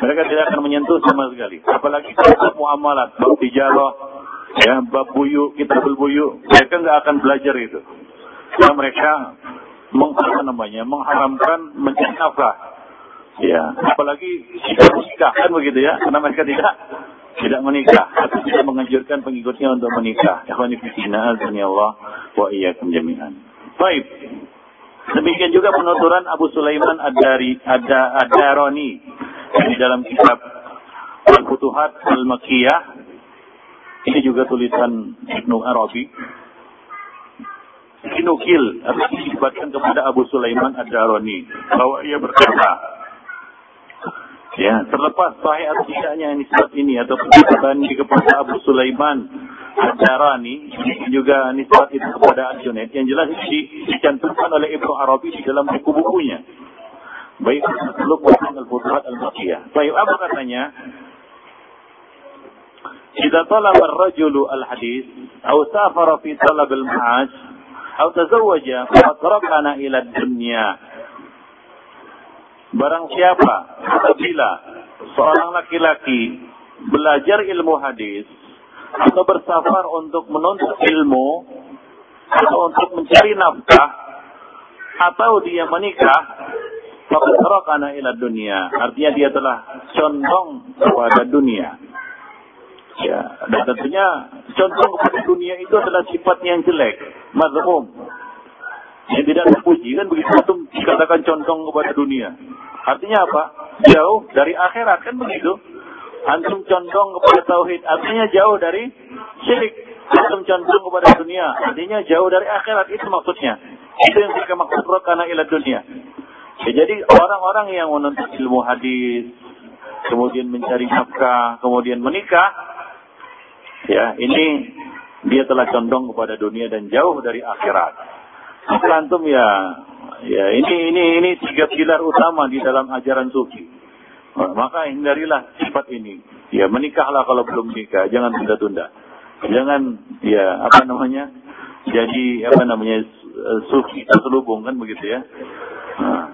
Mereka tidak akan menyentuh sama sekali. Apalagi kalau muamalat, bab tijarah, ya bab buyu kita buyu mereka nggak akan belajar itu. Karena mereka mengapa namanya mengharamkan mencari nafkah. Ya apalagi tidak menikah kan begitu ya? Karena mereka tidak tidak menikah. Atau tidak menganjurkan pengikutnya untuk menikah. Fillah Allah wa iyyakum jami'an. Baik demikian juga penuturan Abu Sulaiman Ad-Dari Ad-Darani di dalam kitab Al-Futuhat Al-Makkiyah ini juga tulisan Ibnu Arabi. Kinukil, atau disebutkan kepada Abu Sulaiman Ad-Darani bahwa ia berkata, ya terlepas sahih atau tidaknya nisbat ini atau ini kepada Abu Sulaiman Ad-Darani juga nisbat itu kepada Al-Junaid yang jelas ini dicantumkan oleh Ibnu Arabi di dalam buku-bukunya baik Luk Al-Futuhat Al-Makiyah. Baik, apa katanya? إذا طلب الرجل الحديث أو سافر في طلب المعاش أو تزوج فقد ركن إلى الدنيا barang siapa apabila seorang laki-laki belajar ilmu hadis atau bersafar untuk menuntut ilmu atau untuk mencari nafkah atau dia menikah maka karena ila dunia. Artinya dia telah condong kepada dunia. Ya dan tentunya condong kepada dunia itu adalah sifat yang jelek mazmum. Yang tidak terpuji kan begitu? Itu dikatakan condong kepada dunia. Artinya apa? Jauh dari akhirat kan begitu Antum condong kepada tauhid, artinya jauh dari syirik. Antum condong kepada dunia, artinya jauh dari akhirat. Itu maksudnya. Itu yang mereka maksud karena ilah dunia. Ya, jadi orang-orang yang menuntut ilmu hadis, kemudian mencari nafkah, kemudian menikah, ya ini dia telah condong kepada dunia dan jauh dari akhirat. Antum ya, ya ini ini ini tiga pilar utama di dalam ajaran sufi. Maka hindarilah sifat ini. Ya menikahlah kalau belum nikah, jangan tunda-tunda. Jangan ya apa namanya? Jadi apa namanya sufi terselubung kan begitu ya. Nah.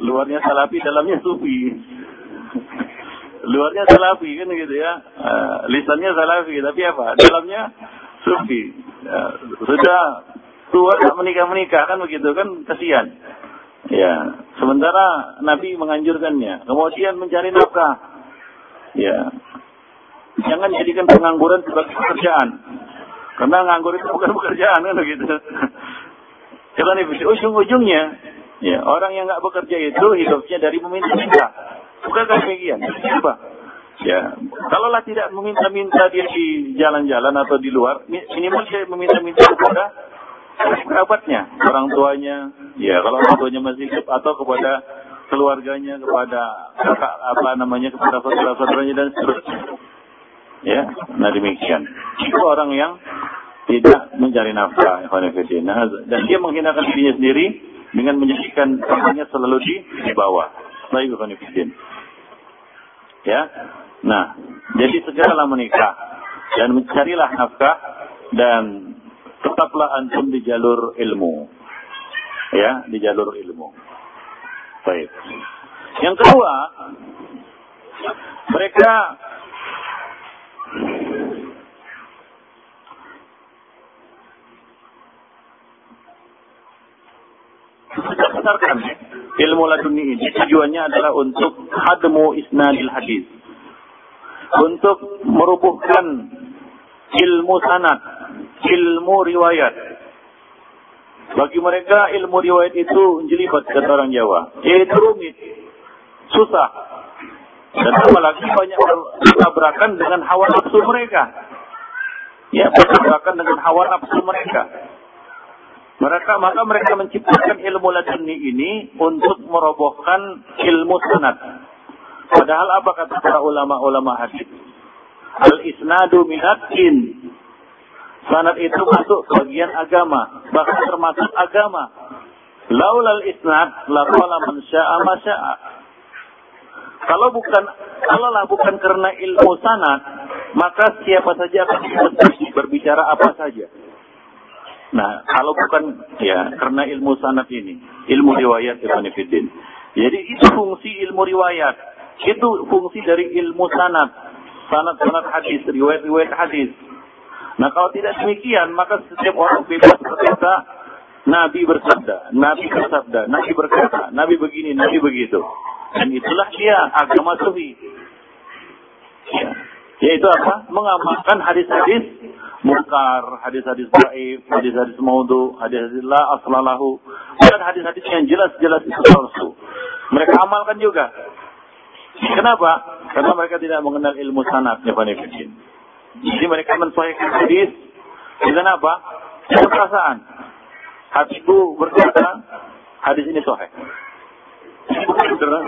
Luarnya salafi, dalamnya sufi. Luarnya salafi kan gitu ya. Uh, lisannya salafi, tapi apa? Dalamnya sufi. Ya, sudah tua tak menikah-menikah kan begitu kan kasihan. Ya, sementara Nabi menganjurkannya. Kemudian mencari nafkah. Ya. Jangan jadikan pengangguran sebagai pekerjaan. Karena nganggur itu bukan pekerjaan kan begitu. Karena ujung-ujungnya ya, orang yang nggak bekerja itu hidupnya dari meminta-minta. Bukankah demikian? Apa? Ya, kalaulah tidak meminta-minta dia di jalan-jalan atau di luar, minimal dia meminta-minta kepada kerabatnya, orang tuanya, ya kalau orang tuanya masih hidup atau kepada keluarganya, kepada kakak apa namanya, kepada saudara-saudaranya dan seterusnya. Ya, nah demikian. Itu orang yang tidak mencari nafkah, nah, dan dia menghinakan dirinya sendiri dengan menjadikan tangannya selalu di, di bawah. Baik, Ya, nah, jadi segeralah menikah dan mencarilah nafkah dan tetaplah antum di jalur ilmu. Ya, di jalur ilmu. Baik. Yang kedua, mereka berdasarkan ilmu laduni ini tujuannya adalah untuk hadmu isnadil hadis. Untuk merubuhkan ilmu sanad ilmu riwayat. Bagi mereka ilmu riwayat itu jelibat kata orang Jawa. Yaitu rumit, susah. Dan apalagi banyak bertabrakan dengan hawa nafsu mereka. Ya, bertabrakan dengan hawa nafsu mereka. Mereka maka mereka menciptakan ilmu laduni ini untuk merobohkan ilmu sanad. Padahal apa kata para ulama-ulama hadis? Al isnadu minatin Sanad itu masuk bagian agama, bahkan termasuk agama. Laulal isnad laqala man syaa ma syaa. Kalau bukan kalaulah bukan karena ilmu sanad, maka siapa saja akan berbicara apa saja. Nah, kalau bukan ya karena ilmu sanad ini, ilmu riwayat Ibn Fiddin. Jadi itu fungsi ilmu riwayat. Itu fungsi dari ilmu sanad. Sanad-sanad hadis, riwayat-riwayat hadis. Nah kalau tidak demikian, maka setiap orang bebas berkata, Nabi bersabda, Nabi bersabda, Nabi berkata, Nabi begini, Nabi begitu. Dan itulah dia agama sufi. Ya. Yaitu apa? Mengamalkan hadis-hadis mungkar, hadis-hadis baik, hadis-hadis maudhu, hadis-hadis la aslalahu, dan hadis-hadis yang jelas-jelas itu palsu. Mereka amalkan juga. Kenapa? Karena mereka tidak mengenal ilmu sanad, ya jadi mereka mensahihkan hadis. Dengan apa? Dengan perasaan. Hatiku berkata hadis ini sahih.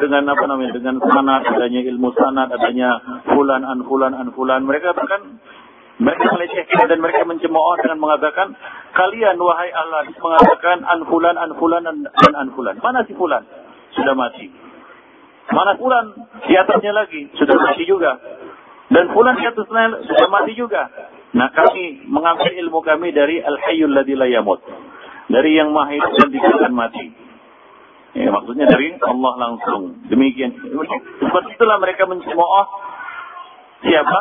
Dengan apa namanya dengan sanad adanya ilmu sanad adanya fulan an fulan an fulan. Mereka bahkan mereka melecehkan dan mereka mencemooh dengan mengatakan kalian wahai Allah mengatakan an fulan an fulan dan an fulan. Mana si fulan? Sudah mati. Mana fulan? Di atasnya lagi. Sudah mati juga dan fulan atas sudah mati juga. Nah kami mengambil ilmu kami dari Al-Hayyul Ladzi Dari yang maha hidup dan tidak mati. Ya, maksudnya dari Allah langsung. Demikian. Seperti itulah mereka mencemooh siapa?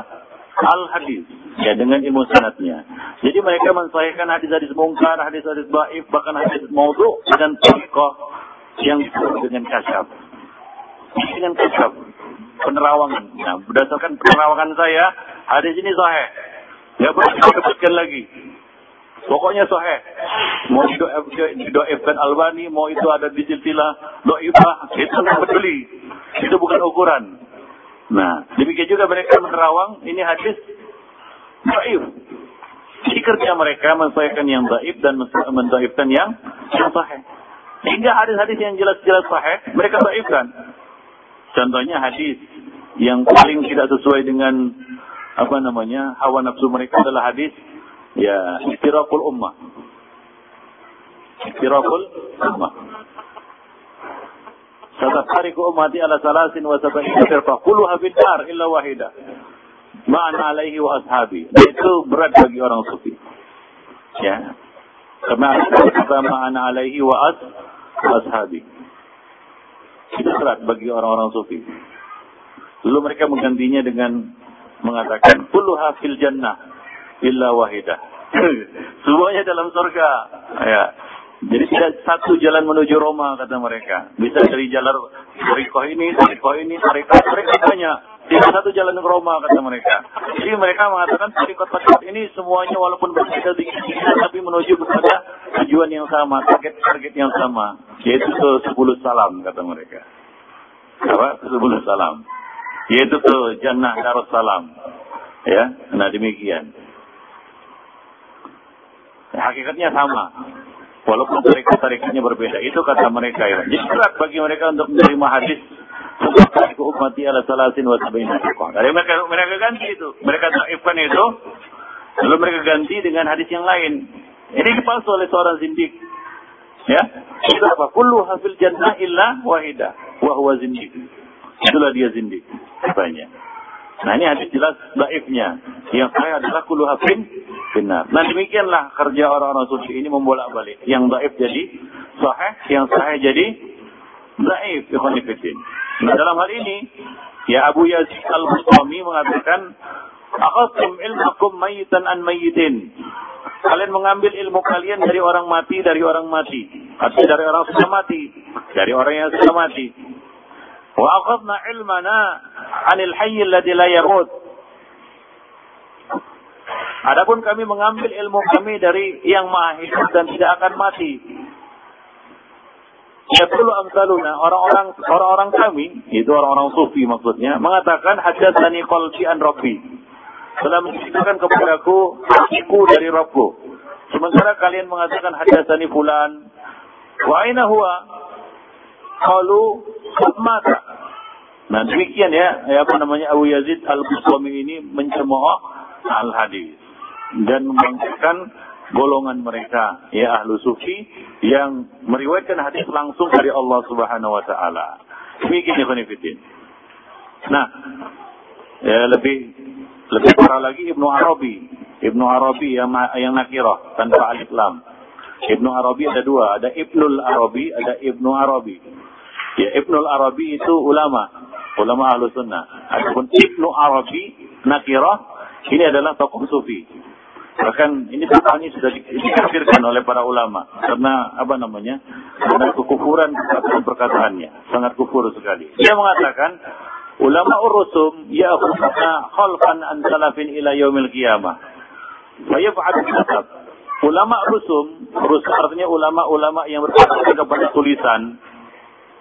Al-hadis. Ya, dengan ilmu sanatnya. Jadi mereka mensahihkan hadis-hadis mungkar, hadis-hadis baif, bahkan hadis maudhu dengan tariqah yang dengan kasyaf. Dengan kasyaf. Penerawangan. Nah, berdasarkan penerawangan saya, hadis ini sahih. Ya, kita lagi. Pokoknya sahih. Mau didoifkan Albani, mau itu ada di silsilah doifah, itu tidak peduli. Itu bukan ukuran. Nah, demikian juga mereka menerawang, ini hadis doif. Jadi kerja mereka mensahihkan yang doif dan mendoifkan yang sahih. Sehingga hadis-hadis yang jelas-jelas sahih, mereka doifkan. Contohnya hadis yang paling tidak sesuai dengan apa namanya hawa nafsu mereka adalah hadis ya istiraqul ummah. Istiraqul ummah. Satafariku ummati ala salasin wa sab'ina firqah kulluha fi dar illa wahida. Ma'ana alaihi wa ashabi. Itu berat bagi orang sufi. Ya. Karena kata ma'ana alaihi wa as ashabi. Itu berat bagi orang-orang sufi. Lalu mereka menggantinya dengan mengatakan kulluha fil jannah illa wahidah. Semuanya dalam surga. Ya. Jadi tidak satu jalan menuju Roma kata mereka. Bisa dari jalan Tarikoh ini, Tarikoh ini, Tarikoh mereka banyak. Tidak satu jalan ke Roma kata mereka. Jadi mereka mengatakan Tarikoh ini semuanya walaupun berbeda dikit-dikit tapi menuju kepada tujuan yang sama, target-target yang sama. Yaitu sepuluh salam kata mereka. Apa? Sepuluh salam. Yaitu ke Jannah Darussalam. Ya, nah demikian. Hakikatnya sama. Walaupun tarikat-tarikatnya berbeda. Itu kata mereka ya. Jadi berat bagi mereka untuk menerima hadis ala salasin wa Dari mereka, ganti itu. Mereka taifkan itu. Lalu mereka ganti dengan hadis yang lain. Ini dipalsu oleh seorang zindik. Ya. Itu apa? Kullu hafil jannah illa wahida. Wa zindik. Itulah dia zindik. Katanya. Nah ini hadis jelas daifnya. Yang saya adalah kulu hafin benar. Nah demikianlah kerja orang-orang suci ini membolak balik. Yang daif jadi sahih, yang sahih jadi daif. Nah dalam hal ini, ya Abu Yazid al-Bustami mengatakan, Akhasum ilmakum mayitan an mayitin. Kalian mengambil ilmu kalian dari orang mati, dari orang mati. Artinya dari orang sudah mati. Dari orang yang sudah mati. Wa akhadna ilmana anil hayy alladhi la yamut. Adapun kami mengambil ilmu kami dari yang maha hidup dan tidak akan mati. Ya perlu amsaluna orang-orang orang-orang kami itu orang-orang sufi maksudnya mengatakan hadatsani qalbi an rabbi. Telah menceritakan kepadaku hatiku dari Rabbku. Sementara kalian mengatakan hadatsani fulan wa aina huwa? Qalu mata. Nah demikian ya, ya apa namanya Abu Yazid Al-Bustami ini mencemooh al-hadis dan membangkitkan golongan mereka ya ahlu sufi yang meriwayatkan hadis langsung dari Allah Subhanahu wa taala. Demikian ya konfidin. Nah, ya lebih lebih parah lagi Ibnu Arabi. Ibnu Arabi yang yang nakirah tanpa alif lam. Ibnu Arabi ada dua, ada Ibnul Arabi, ada Ibnu Arabi. Ya, Ibnul Arabi itu ulama, ulama ahlu sunnah. Adapun Ibnu Arabi, nakirah, ini adalah tokoh sufi. Bahkan ini tokoh ini sudah dikafirkan oleh para ulama. Karena apa namanya? Karena kekufuran perkataannya. Sangat kufur sekali. Dia mengatakan, ulama urusum ya'khudna khalqan an salafin ila yaumil qiyamah. Wa yaf'alu Ulama rusum, rusum artinya ulama-ulama yang berkata kepada tulisan,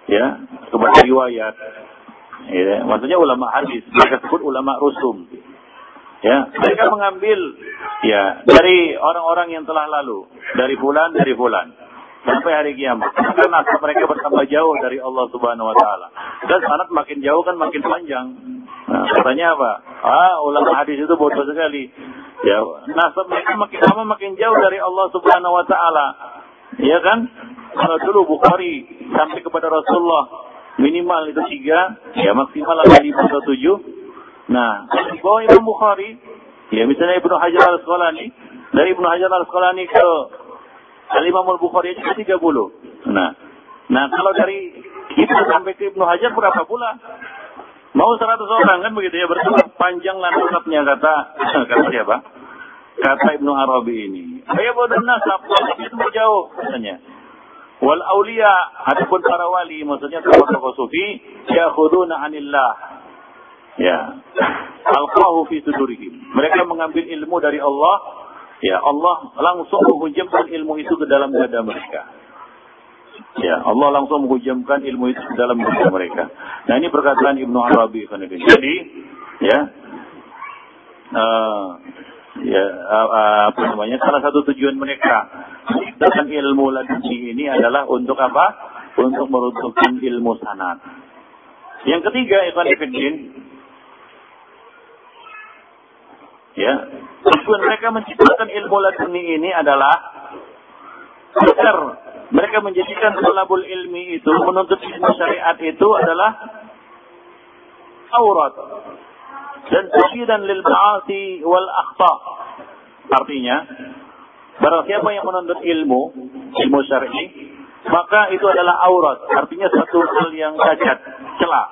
ya kepada riwayat. Ya, maksudnya ulama hadis mereka sebut ulama rusum. Ya mereka mengambil ya dari orang-orang yang telah lalu dari bulan dari bulan sampai hari kiamat. Karena mereka bertambah jauh dari Allah Subhanahu wa taala. Dan sanad makin jauh kan makin panjang. Nah, katanya apa? Ah ulama hadis itu bodoh sekali. Ya nasab mereka makin lama makin jauh dari Allah Subhanahu wa taala. Ya kan kalau dulu Bukhari sampai kepada Rasulullah minimal itu tiga, ya maksimal ada lima atau tujuh. Nah, di bawah Imam Bukhari, ya misalnya Ibnu Hajar al Asqalani, dari Ibnu Hajar al Asqalani ke Al Imam al Bukhari itu tiga puluh. Nah, Nah kalau dari kita sampai ke Ibnu Hajar berapa pula? Mau 100 orang kan begitu ya berarti panjang lantatnya kata kata siapa? Kata Ibnu Arabi ini. Saya bodoh nasab itu jauh katanya. Wal aulia ataupun para wali maksudnya tokoh-tokoh sufi yakhuduna anillah. Ya. Alqahu fi sudurihim. Mereka mengambil ilmu dari Allah. Ya, Allah langsung menghujamkan ilmu itu ke dalam dada mereka. Ya, Allah langsung menghujamkan ilmu itu ke dalam diri mereka. Nah, ini perkataan Ibnu Arabi. Jadi, ya, uh, ya uh, apa namanya? Salah satu tujuan mereka dengan ilmu laduni ini adalah untuk apa? Untuk meruntuhkan ilmu sanad. Yang ketiga, Ikhwan Ifidin, ya, tujuan mereka menciptakan ilmu laduni ini adalah agar mereka menjadikan talabul ilmi itu, menuntut ilmu syariat itu adalah aurat dan tasyidan lil ma'asi wal akhta. Artinya, barang siapa yang menuntut ilmu, ilmu syar'i, maka itu adalah aurat, artinya satu hal yang cacat, celah.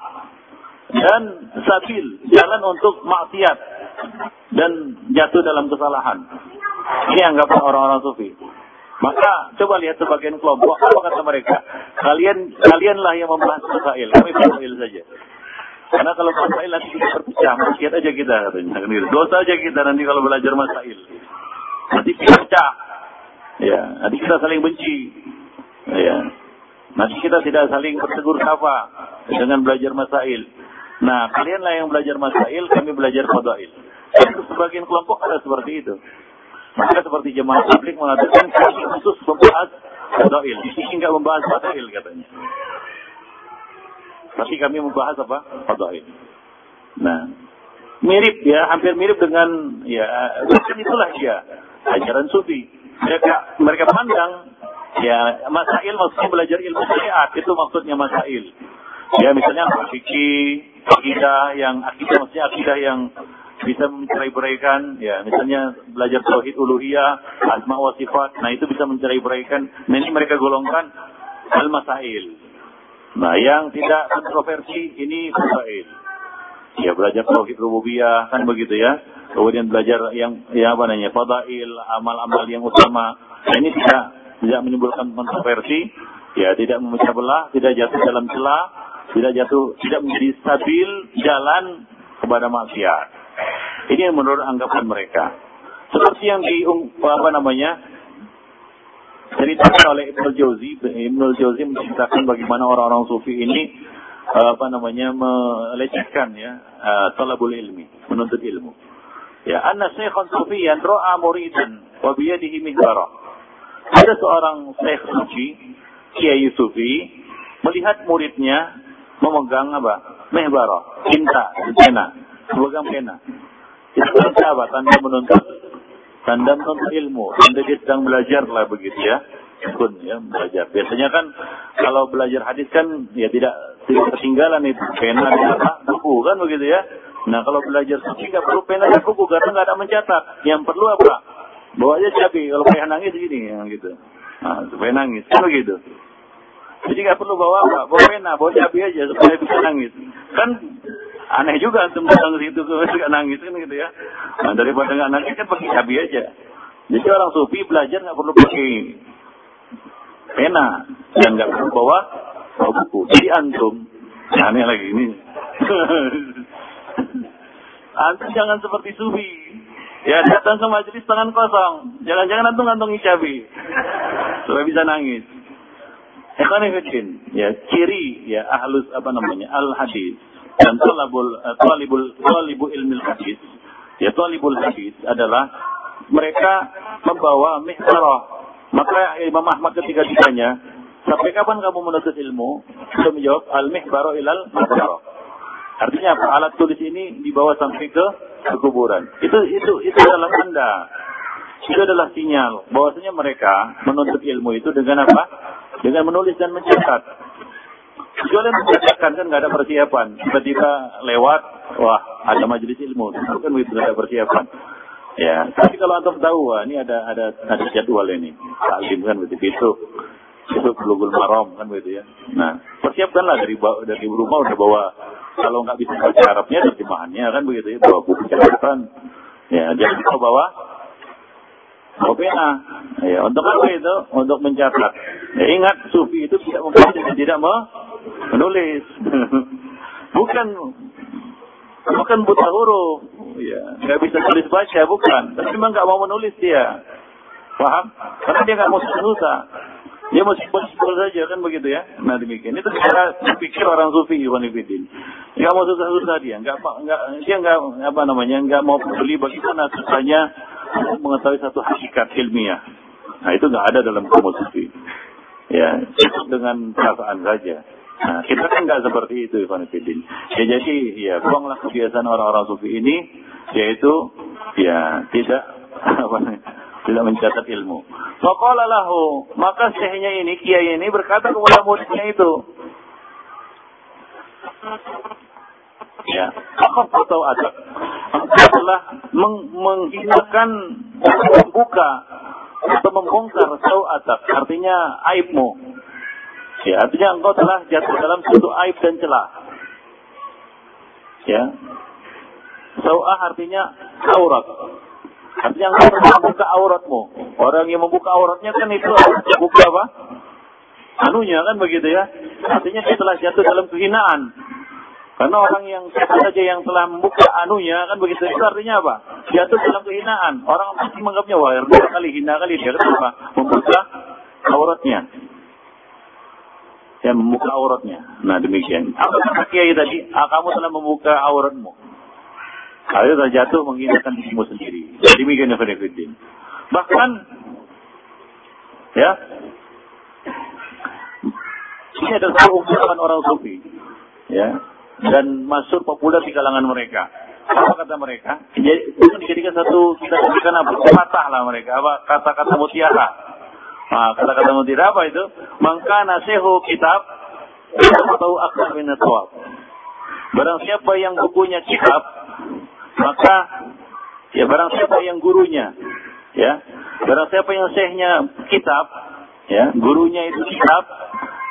Dan sabil, jalan untuk maksiat dan jatuh dalam kesalahan. Ini anggapan orang-orang sufi. Maka coba lihat sebagian kelompok apa kata mereka? Kalian kalianlah yang membahas masail, kami masail saja. Karena kalau masail nanti kita berpecah, maksiat aja kita katanya. Dosa aja kita nanti kalau belajar masail. Nanti kita pecah. Ya, nanti kita saling benci. Ya. Nanti kita tidak saling bertegur sapa dengan belajar masail. Nah, kalianlah yang belajar masail, kami belajar fadail. Sebagian kelompok ada seperti itu. Maka seperti jemaah publik mengatakan khusus membahas fadail. Di sini nggak membahas fadail katanya. Tapi kami membahas apa? Fadail. Nah, mirip ya, hampir mirip dengan ya, itulah dia ajaran sufi. Mereka mereka pandang ya masail maksudnya belajar ilmu syariat itu maksudnya masail. Ya misalnya fikih, akidah yang akidah maksudnya akidah yang bisa mencerai beraikan ya misalnya belajar tauhid uluhiyah asma wa sifat nah itu bisa mencerai beraikan nah ini mereka golongkan al masail nah yang tidak kontroversi ini masail ya belajar tauhid rububiyah kan begitu ya. Kemudian belajar yang ya apa namanya fadail amal-amal yang utama. Nah ini tidak tidak menimbulkan kontroversi. Ya tidak memecah belah tidak jatuh dalam celah tidak jatuh tidak menjadi stabil jalan kepada maksiat. Ini yang menurut anggapan mereka. Seperti yang di apa namanya ceritakan oleh Ibnu Jauzi, Ibnu Jauzi menceritakan bagaimana orang-orang sufi ini apa namanya melecehkan ya uh, talabul ilmi, menuntut ilmu. Ya, anna syaikhan sufiyan ra'a muridan wa biyadihi mihbara. Ada seorang syekh sufi, kiai sufi, melihat muridnya memegang apa? Mihbara, tinta, pena, memegang pena. Itu apa? Tanda menuntut tanda menuntut ilmu. Tanda dia sedang belajar lah begitu ya. Pun ya belajar. Biasanya kan kalau belajar hadis kan ya tidak tidak ketinggalan itu pena dan buku kan begitu ya. Nah kalau belajar suci nggak perlu pena dan buku karena nggak ada mencatat. Yang perlu apa? Bawa aja cabai. Kalau kayak nangis gini yang gitu. Nah, supaya nangis kan begitu. Jadi nggak perlu bawa apa? Bawa pena, bawa cabai aja supaya bisa nangis. Kan Aneh juga antum datang ke situ suka nangis kan gitu ya. Nah, daripada nggak nangis kan pakai cabai aja. Jadi orang sufi belajar nggak perlu pakai pena dan nggak perlu bawa buku. Jadi antum, aneh lagi ini. antum jangan seperti sufi. Ya datang ke majelis tangan kosong. Jangan-jangan antum ngantongi cabai. Supaya bisa nangis. Ikhwanifidin, ya ciri ya ahlus apa namanya al hadis dan talabul uh, talibul talibu ilmu hadis ya talibul hadis adalah mereka membawa mihbarah maka Imam Ahmad ketika ditanya sampai kapan kamu menuntut ilmu? Dia menjawab al mihbarah ilal mihbarah artinya apa? Alat tulis ini dibawa sampai ke, ke kuburan. Itu itu itu adalah tanda. Itu adalah sinyal bahwasanya mereka menuntut ilmu itu dengan apa? Dengan menulis dan mencatat Kecuali mengerjakan kan nggak ada persiapan. Tiba-tiba lewat, wah ada majelis ilmu. Itu kan begitu ada persiapan. Ya, tapi kalau antum tahu, wah ini ada ada ada jadwal ini. Taklim kan begitu. itu belugul marom kan begitu ya. Nah, persiapkanlah dari dari rumah udah bawa kalau nggak bisa baca Arabnya terjemahannya kan begitu ya, bawa buku catatan. Ya, jangan lupa bawa pena. Ya, untuk apa itu? Untuk mencatat. Ya, ingat sufi itu tidak dan tidak menulis. bukan bukan buta huruf. Ya, nggak bisa tulis baca bukan. Tapi memang nggak mau menulis dia. Paham? Karena dia nggak mau susah-susah. Dia mau simpel-simpel saja kan begitu ya. Nah demikian. Itu cara pikir orang sufi Iwan Ibidin. Nggak mau susah-susah dia. Nggak, nggak, dia nggak apa namanya nggak mau beli bagaimana susahnya mengetahui satu hakikat ilmiah. Nah itu nggak ada dalam kamus. Ya, cukup dengan perasaan saja. Nah, kita kan nggak seperti itu Iwan Ibidin. Ya jadi ya buanglah kebiasaan orang-orang sufi ini yaitu ya tidak apa tidak mencatat ilmu. Faqala maka syekhnya ini, kiai ini berkata kepada muridnya itu. Ya, apa atau adab? Engkau telah meng menghinakan membuka atau membongkar sau adab, artinya aibmu. Ya, artinya engkau telah jatuh dalam suatu aib dan celah. Ya. Sau'ah artinya aurat. Artinya engkau membuka auratmu. Orang yang membuka auratnya kan itu buka apa? Anunya kan begitu ya. Artinya dia telah jatuh dalam kehinaan. Karena orang yang siapa saja yang telah membuka anunya kan begitu itu artinya apa? Jatuh dalam kehinaan. Orang pasti menganggapnya wah kali hina kali dia kenapa? Membuka auratnya. Ya membuka auratnya. Nah demikian. Apa kata kiai tadi? Ah, kamu telah membuka auratmu. Kalau sudah jatuh menghinakan dirimu sendiri. Jadi demikian Fiddin. Bahkan ya ini adalah ungkapan orang sufi ya dan masuk populer di kalangan mereka. Apa kata mereka? Jadi itu dijadikan satu kita jadikan apa? Patah lah mereka. Apa kata-kata mutiara? Nah, kata-kata mutiara apa itu? Maka nasehu kitab atau akbar min Barang siapa yang bukunya kitab maka ya barang siapa yang gurunya ya. Barang siapa yang syekhnya kitab ya gurunya itu kitab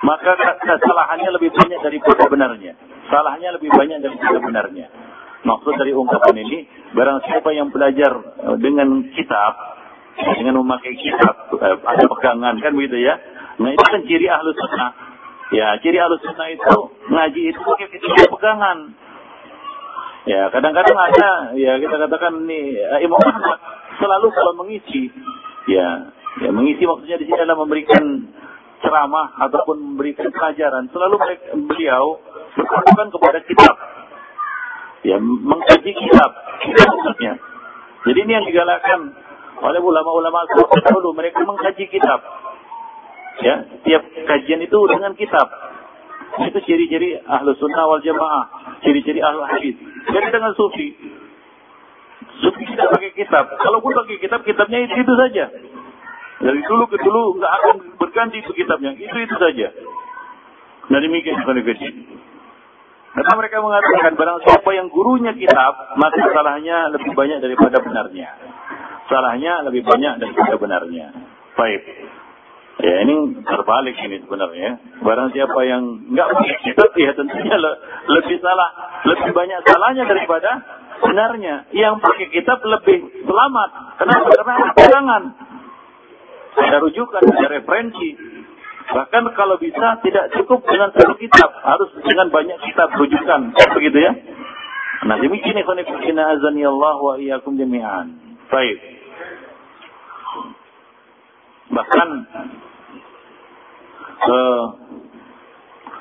maka kesalahannya lebih banyak daripada benarnya. Salahnya lebih banyak daripada benarnya. Maksud dari ungkapan ini barang siapa yang belajar eh, dengan kitab dengan memakai kitab eh, ada pegangan kan begitu ya nah itu kan ciri ahlus sunnah ya ciri ahlus sunnah itu ngaji itu pakai pegangan Ya, kadang-kadang ada ya kita katakan nih eh, Imam selalu kalau mengisi ya, ya mengisi maksudnya di sini adalah memberikan ceramah ataupun memberikan pelajaran selalu beliau berpatokan kepada kitab. Ya, mengkaji kitab. maksudnya. Jadi ini yang digalakkan oleh ulama-ulama dahulu mereka mengkaji kitab. Ya, tiap kajian itu dengan kitab. Itu ciri-ciri ahlu sunnah wal jamaah. Ciri-ciri ahlu hadis. Jadi dengan sufi. Sufi tidak pakai kitab. Kalau pun pakai kitab, kitabnya itu, itu saja. Dari dulu ke dulu nggak akan berganti itu kitabnya. Itu itu saja. Nah demikian Karena mereka mengatakan barang siapa yang gurunya kitab, maka salahnya lebih banyak daripada benarnya. Salahnya lebih banyak daripada benarnya. Baik. Ya ini terbalik ini sebenarnya. Barang siapa yang nggak punya kitab ya tentunya le lebih salah, lebih banyak salahnya daripada benarnya. Yang pakai kitab lebih selamat. Kenapa? Karena ada pegangan. Ada rujukan, ada referensi. Bahkan kalau bisa tidak cukup dengan satu kitab, harus dengan banyak kitab rujukan. Begitu ya. Nah demikian ikhwanifidina azani Allah wa iyyakum jami'an. Baik. Bahkan uh,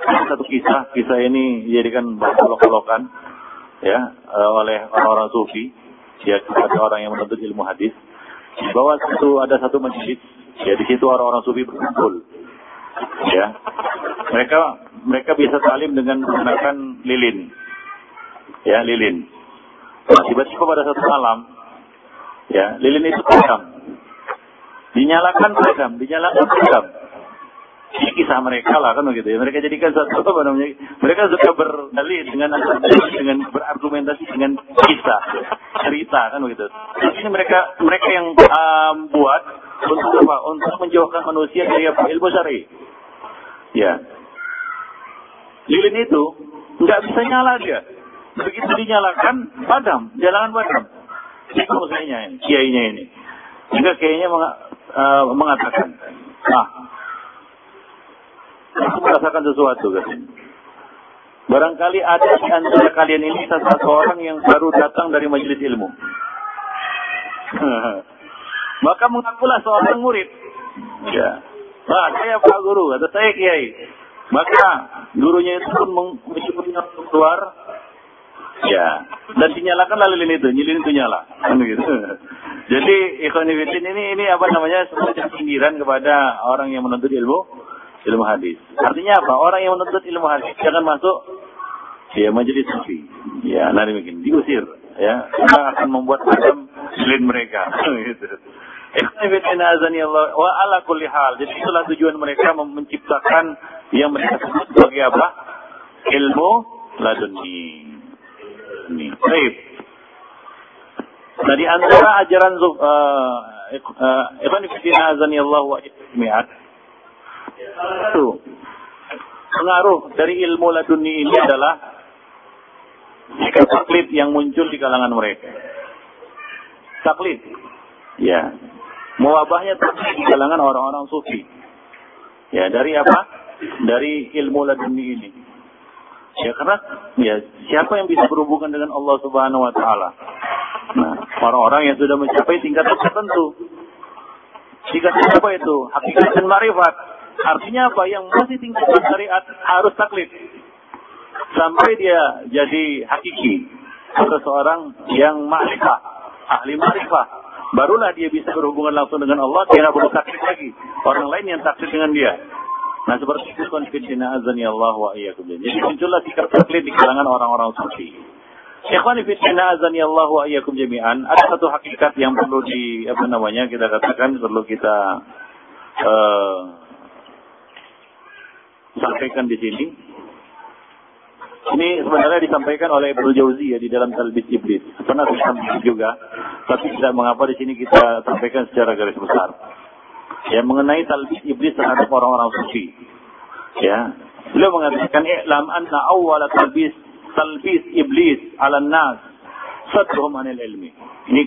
satu kisah, kisah ini dijadikan bahan kolok-kolokan ya uh, oleh orang-orang sufi, ya ada orang yang menuntut ilmu hadis, bahwa satu ada satu masjid, ya di situ orang-orang sufi berkumpul, ya mereka mereka bisa salim dengan menggunakan lilin, ya lilin. Nah, tiba-tiba pada satu malam, ya lilin itu padam, dinyalakan padam, dinyalakan padam ini kisah mereka lah kan begitu ya. Mereka jadikan satu apa namanya? Mereka suka berdalih dengan dengan berargumentasi dengan kisah, cerita kan begitu. Ini mereka mereka yang um, buat untuk apa? Untuk menjauhkan manusia dari? Ilmu syar'i. Ya. Lilin itu nggak bisa nyala dia. Begitu dinyalakan, padam, jalangan padam. Itu maksudnya ini, kiainya ini. Jika meng, uh, mengatakan, nah, aku merasakan sesuatu kan. Barangkali ada di antara kalian ini seseorang yang baru datang dari majelis ilmu. Maka mengakulah seorang murid. Ya. Nah, saya Pak Guru atau saya Kiai. Maka gurunya itu pun menyebutnya keluar. Ya. Dan dinyalakan lalu lilin itu, lilin itu nyala. Kan gitu. Jadi ikhwan ini ini apa namanya semacam sindiran kepada orang yang menuntut ilmu ilmu hadis. Artinya apa? Orang yang menuntut ilmu hadis jangan masuk ya menjadi sufi. Ya, nanti mungkin diusir. Ya, kita akan membuat macam lilin mereka. gitu. Allah wa ala kulli hal. Jadi itulah tujuan mereka menciptakan yang mereka sebut sebagai apa? Ilmu laduni. Ini. Baik. Nah di antara ajaran uh, Ibn Fitina azani Allah wa satu pengaruh dari ilmu laduni ini adalah taklid yang muncul di kalangan mereka. Taklid. Ya, Mewabahnya terjadi di kalangan orang-orang sufi. Ya, dari apa? Dari ilmu laduni ini. Ya, karena ya siapa yang bisa berhubungan dengan Allah Subhanahu wa taala? Nah, orang-orang yang sudah mencapai tingkatan tertentu. Tingkatan apa itu? Hakikat dan marifat. Artinya apa? Yang masih tingkatan syariat harus taklid. Sampai dia jadi hakiki. Atau seorang yang ma'rifah. Ahli ma'rifah barulah dia bisa berhubungan langsung dengan Allah, tidak perlu takdir lagi. Orang lain yang takdir dengan dia. Nah seperti itu konfidina azani Allah wa iyyakum. Jadi muncullah sikap taklid di kalangan orang-orang sufi. Ikhwan fillah azani Allah wa iyyakum jami'an. Ada satu hakikat yang perlu di apa namanya kita katakan perlu kita uh, sampaikan di sini. Ini sebenarnya disampaikan oleh Ibnu Jauzi ya di dalam Talbis Iblis. Pernah saya sampaikan juga, tapi tidak mengapa di sini kita sampaikan secara garis besar. Ya mengenai Talbis Iblis terhadap orang-orang suci. Ya, beliau mengatakan i'lam anna awwal talbis talbis iblis 'ala nas sadhum anil ilmi. Ini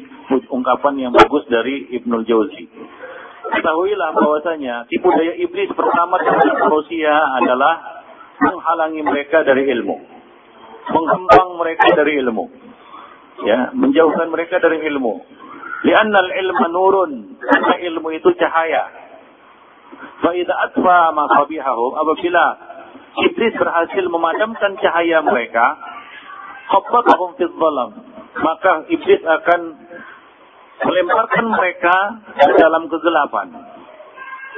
ungkapan yang bagus dari Ibnu Jauzi. Ketahuilah bahwasanya tipu daya iblis pertama terhadap manusia adalah menghalangi mereka dari ilmu. Menghembang mereka dari ilmu. Ya, menjauhkan mereka dari ilmu. Liannal ilma nurun. Karena ilmu itu cahaya. Fa'idha atfa ma Apabila Iblis berhasil memadamkan cahaya mereka, khabbatahum fid dhalam. Maka Iblis akan melemparkan mereka ke dalam kegelapan.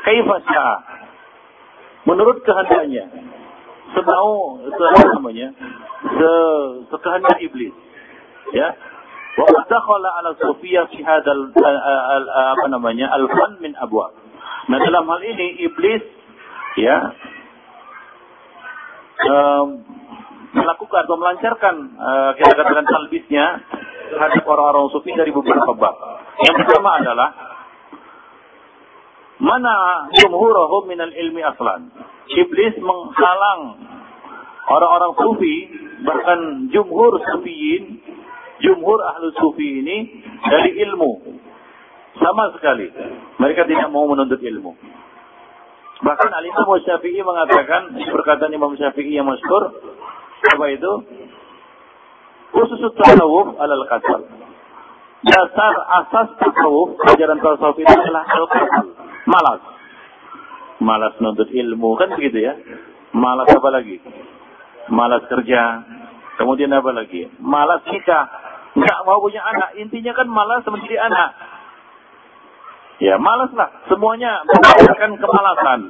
Kaifasya. Menurut kehendaknya semau apa namanya se sekehendak iblis ya wa dakhala ala sufiyah fi hadzal apa namanya al fan min abwa nah dalam hal ini iblis ya melakukan atau melancarkan uh, kita katakan talbisnya terhadap orang-orang sufi dari beberapa bab. Yang pertama adalah mana jumhurahum minal ilmi aslan. Iblis menghalang orang-orang sufi, bahkan jumhur sufiyin, jumhur ahlu sufi ini dari ilmu. Sama sekali. Mereka tidak mau menuntut ilmu. Bahkan Al-Imam Syafi'i mengatakan, perkataan Imam Syafi'i yang masyhur, apa itu? Khusus tasawuf alal kasal. Dasar asas tasawuf, ajaran tasawuf itu adalah al-kasal, malas. Malas nuntut ilmu kan begitu ya? Malas apa lagi? Malas kerja. Kemudian apa lagi? Malas nikah. Nggak mau punya anak. Intinya kan malas menjadi anak ya malas lah semuanya mengatakan kemalasan.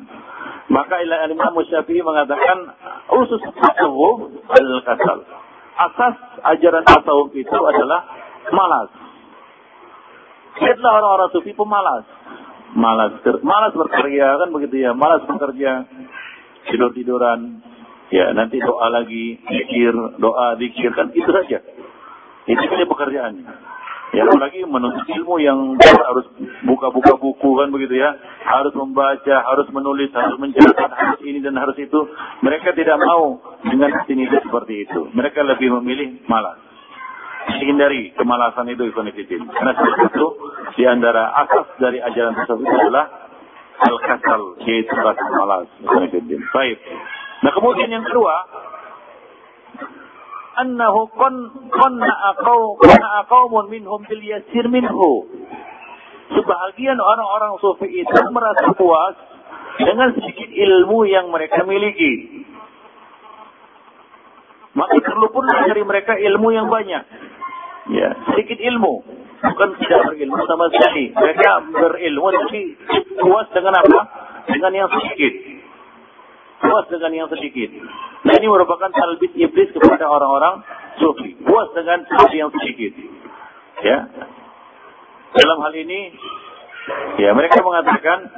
Maka ilah Imam Syafi'i mengatakan usus tasawuf adalah kasal. Asas ajaran tasawuf itu adalah malas. Lihatlah orang-orang sufi pemalas malas. Malas bekerja kan begitu ya? Malas bekerja. Tidur tiduran ya nanti doa lagi zikir doa zikir kan itu saja. Itu saja pekerjaannya Ya, apalagi menuntut ilmu yang harus buka-buka buku kan begitu ya. Harus membaca, harus menulis, harus mencatat, harus ini dan harus itu. Mereka tidak mau dengan rutinitas seperti itu. Mereka lebih memilih malas. Hindari kemalasan itu Ibn Karena salah satu di antara asas dari ajaran tersebut adalah al-kasal, yaitu rasa malas. Baik. Nah kemudian yang kedua, annahu kon qanna aqau qanna qaumun minhum bil yasir minhu. Sebahagian orang-orang sufi itu merasa puas dengan sedikit ilmu yang mereka miliki. Maka perlu pun dari mereka ilmu yang banyak. Ya, sedikit ilmu. Bukan tidak berilmu sama sekali. Mereka berilmu tapi puas dengan apa? Dengan yang sedikit puas dengan yang sedikit. Nah ini merupakan talbis iblis kepada orang-orang sufi. Puas dengan yang sedikit. Ya. Dalam hal ini, ya mereka mengatakan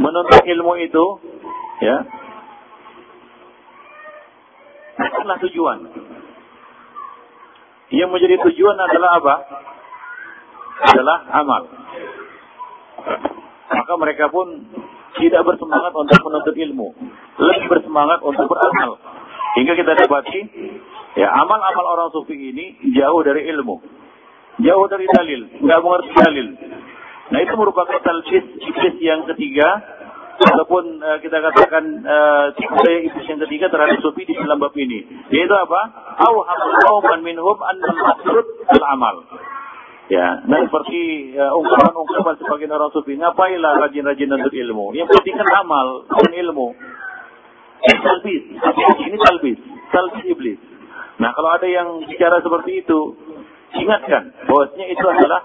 menuntut ilmu itu, ya, bukanlah tujuan. Yang menjadi tujuan adalah apa? Adalah amal. Maka mereka pun tidak bersemangat untuk menuntut ilmu, lebih bersemangat untuk beramal. Hingga kita dapati, ya amal-amal orang sufi ini jauh dari ilmu, jauh dari dalil, nggak mengerti dalil. Nah itu merupakan talbis iblis yang ketiga, ataupun uh, kita katakan uh, iblis yang ketiga terhadap sufi di dalam bab ini, yaitu apa? Auham minhum an al-amal. Ya, nah seperti ya, ungkapan-ungkapan sebagian orang sufi, ngapailah rajin-rajin untuk ilmu. Yang penting kan amal, bukan ilmu. Talbis, ini talbis, talbis iblis. Nah kalau ada yang bicara seperti itu, ingatkan bahwasanya itu adalah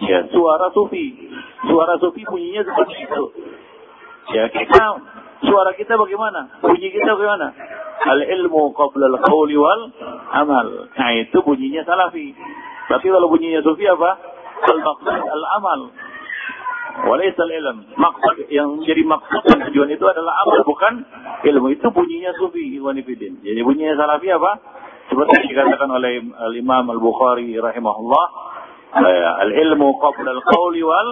ya suara sufi. Suara sufi bunyinya seperti itu. Ya kita suara kita bagaimana? Bunyi kita bagaimana? Al ilmu qabla al qawli wal amal. Nah itu bunyinya salafi. Tapi kalau bunyinya sufi apa? Al-maqsud al-amal. Walaysa al-ilm. Maksud yang jadi maksud dan tujuan itu adalah amal bukan ilmu. Itu bunyinya sufi Iwanifidin. Jadi bunyinya salafi apa? Seperti yang dikatakan oleh Al-Imam Al-Bukhari rahimahullah. Al-ilmu qabla al-qawli wal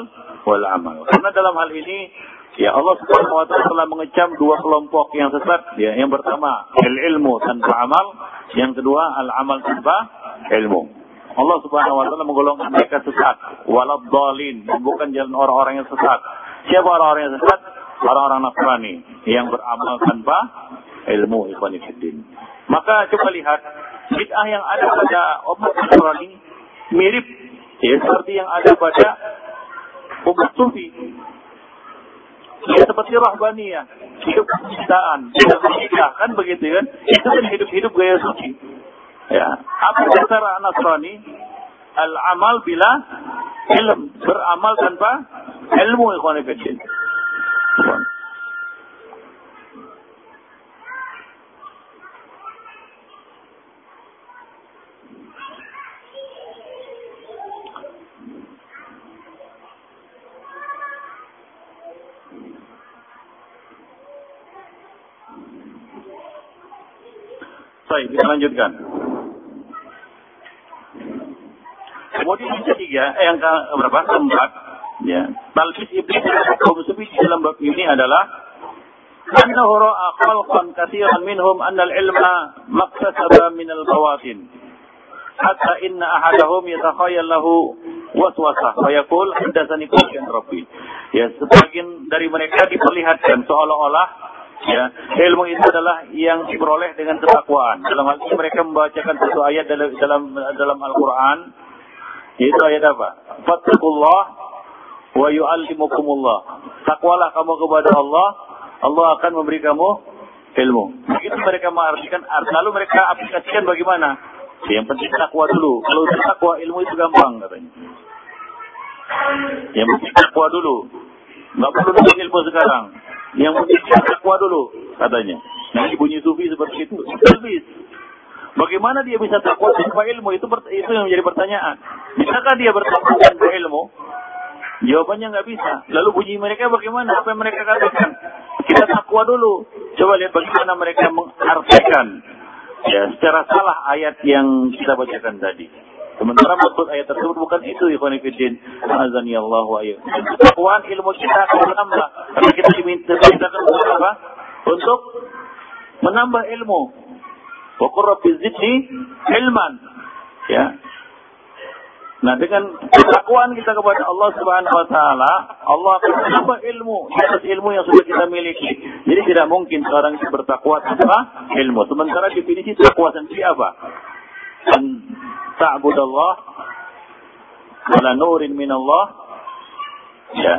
wal amal. Karena dalam hal ini Ya Allah Subhanahu wa taala telah mengecam dua kelompok yang sesat. Ya, yang pertama al-ilmu tanpa amal, yang kedua al-amal tanpa ilmu. Allah Subhanahu wa taala menggolongkan mereka sesat, walad dalin, bukan jalan orang-orang yang sesat. Siapa orang-orang yang sesat? Orang-orang Nasrani yang beramal tanpa ilmu ikhwan Maka coba lihat bid'ah yang ada pada umat Nasrani mirip ya seperti yang ada pada umat Sufi. Ya seperti rahbaniyah, hidup kecintaan, tidak menikah, kan begitu kan? Itu kan hidup-hidup gaya suci. Ya, apa dasar Nasrani? Al-amal bila ilm, beramal tanpa ilmu ikhwan fillah. Baik, kita lanjutkan. Kemudian yang ketiga, eh, yang ke berapa? Keempat, ya. Talbis iblis kaum sufi dalam bab ini adalah annahu ra'a khalqan katsiran minhum anna al-ilma maqtasaba min al-bawatin hatta inna ahadahum yatakhayal lahu waswasah wa yaqul hadatsani qulyan rabbi ya sebagian dari mereka diperlihatkan seolah-olah ya ilmu itu adalah yang diperoleh dengan ketakwaan. Dalam hal ini mereka membacakan satu ayat dalam dalam dalam Al-Qur'an itu ayat apa? Fattakullah wa yu'allimukumullah. Takwalah kamu kepada Allah, Allah akan memberi kamu ilmu. Begitu mereka mengartikan, lalu mereka aplikasikan bagaimana? Yang penting takwa dulu. Kalau takwa ilmu itu gampang katanya. Yang penting takwa dulu. Nggak perlu nunggu ilmu sekarang. Yang penting takwa dulu katanya. Nah, bunyi sufi seperti itu. Habis. Bagaimana dia bisa takwa tanpa ilmu? Itu itu yang menjadi pertanyaan. Bisakah dia bertakwa tanpa ilmu? Jawabannya nggak bisa. Lalu bunyi mereka bagaimana? Apa yang mereka katakan? Kita takwa dulu. Coba lihat bagaimana mereka mengartikan ya secara salah ayat yang kita bacakan tadi. Sementara maksud ayat tersebut bukan itu, Ikhwan Fiddin. Azani Allah wa Ketakwaan ilmu kita akan menambah. Karena kita diminta kita untuk apa? Untuk menambah ilmu. Wa qurrabi zidni ilman. Ya. Nah dengan ketakwaan kita kepada Allah Subhanahu wa taala, Allah akan menambah ilmu atas ilmu yang sudah kita miliki. Jadi tidak mungkin seorang itu bertakwa tanpa ilmu. Sementara definisi takwa sendiri apa? An ta'budallah ala nurin min Allah ya